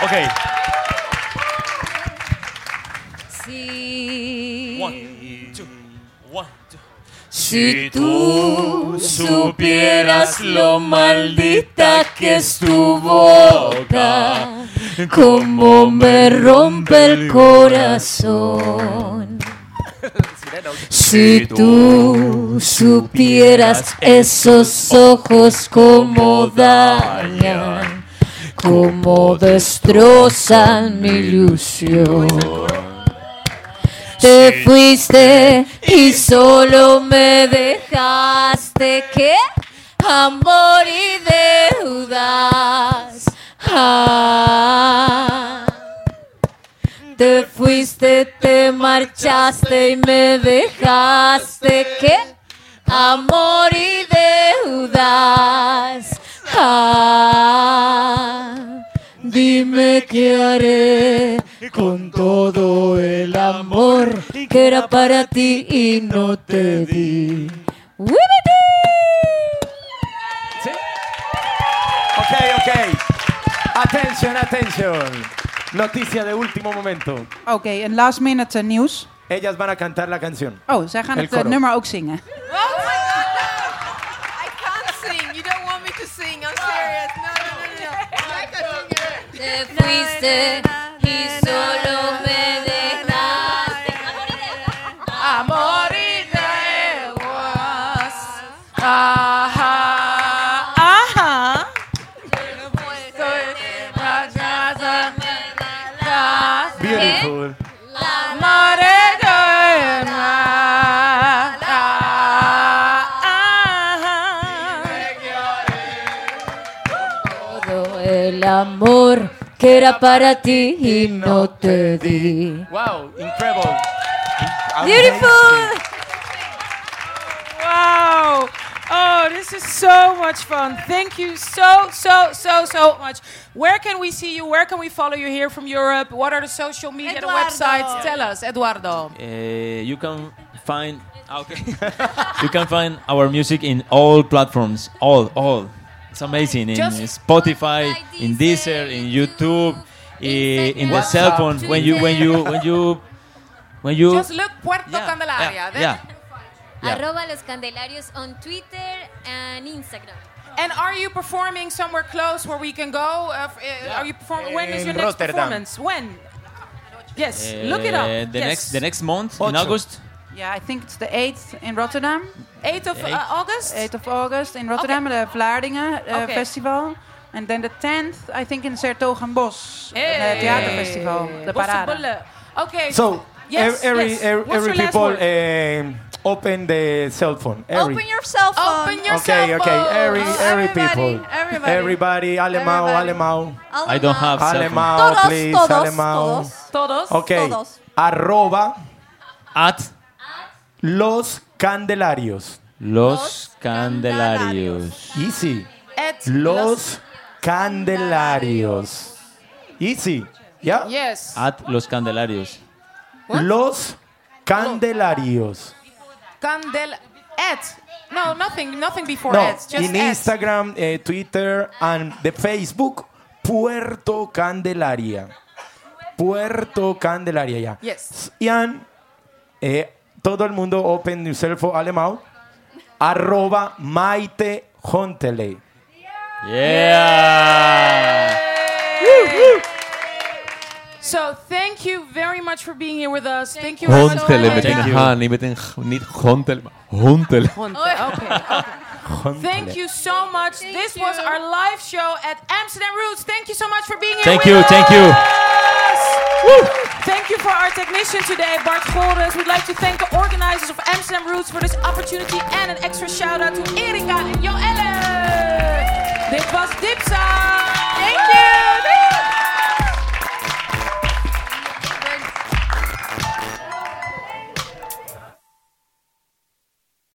Ok. Sí. One. Si tú supieras lo maldita que es tu boca, cómo me rompe el corazón. Si tú supieras esos ojos cómo dañan, cómo destrozan mi ilusión. Te fuiste y solo me dejaste que amor y deudas. Ah. Te fuiste, te marchaste y me dejaste que amor y deudas. Ah. Dime qué haré con todo el amor que era para ti y no te di. ¿Sí? Ok, ok. Atención, atención. Noticia de último momento. Oké, en last minute eh, nieuws. Ellas van a cantar la canción. Oh, zij gaan El het eh, coro. nummer ook zingen. Can't sing. You don't want me to sing. I'm serious. No, no, no, no. Te fuiste y solo me dejaste. Amor y deudas. Que era para ti y no te di. Wow, incredible. Beautiful. Wow. Oh, this is so much fun. Thank you so, so, so, so much. Where can we see you? Where can we follow you here from Europe? What are the social media, the Eduardo. websites? Tell us, Eduardo. Uh, you can find ah, okay. you can find our music in all platforms. All, all. It's amazing in Just- Spotify, in Deezer, in YouTube, i- in the cell phone. When you, when you, when you, when you. Just look Puerto Yeah, Candelaria. yeah, Then- yeah. Yeah. Arroba los candelarios on Twitter and Instagram. And are you performing somewhere close where we can go? Uh, f- uh, Are you performing? When is your next Rotterdam. performance? When? Yes, look it up. Uh, The yes. next, the next month in August. Ja, I think it's the 8th in Rotterdam. 8th of uh, August. 8th of August in Rotterdam, the Vlaardingen uh, Okay. Festival. And then the 10th, I think in Sertogenbos, Hey. the theaterfestival, the parade. Okay. So, Yes, ev- every, yes. every, last people word? um, open the cell phone. Every. Open your cell phone. Open your okay, cell okay. phone. Every, Oh, every everybody, people. everybody. Everybody. Alemão, Everybody. alemão. I don't have cell phone. Alemão, Todos, please. todos, alemão. todos. Todos. Okay. Todos. Arroba. At Los Candelarios. Los Candelarios. Easy. Los Candelarios. Easy. Yeah? Yes. At Los Candelarios. Los Candelarios. Candel at. No, nothing, nothing before No. Just in. Instagram, eh, Twitter, and the Facebook, Puerto Candelaria. Puerto Candelaria, ya. Yes. Ian, eh, todo el mundo open yourself for alemão. Arroba Maite Hontele. Yeah. So thank you very much for being here with us. Thank you. very much Hontele met coming. een H, niet met een niet Hontele, maar okay, okay. Thank you so much. Thank this you. was our live show at Amsterdam Roots. Thank you so much for being here. Thank you, us. thank you. Woo. Thank you for our technician today, Bart Goldes. We'd like to thank the organizers of Amsterdam Roots for this opportunity and an extra shout out to Erika and Joelle. Dit was Dipsa.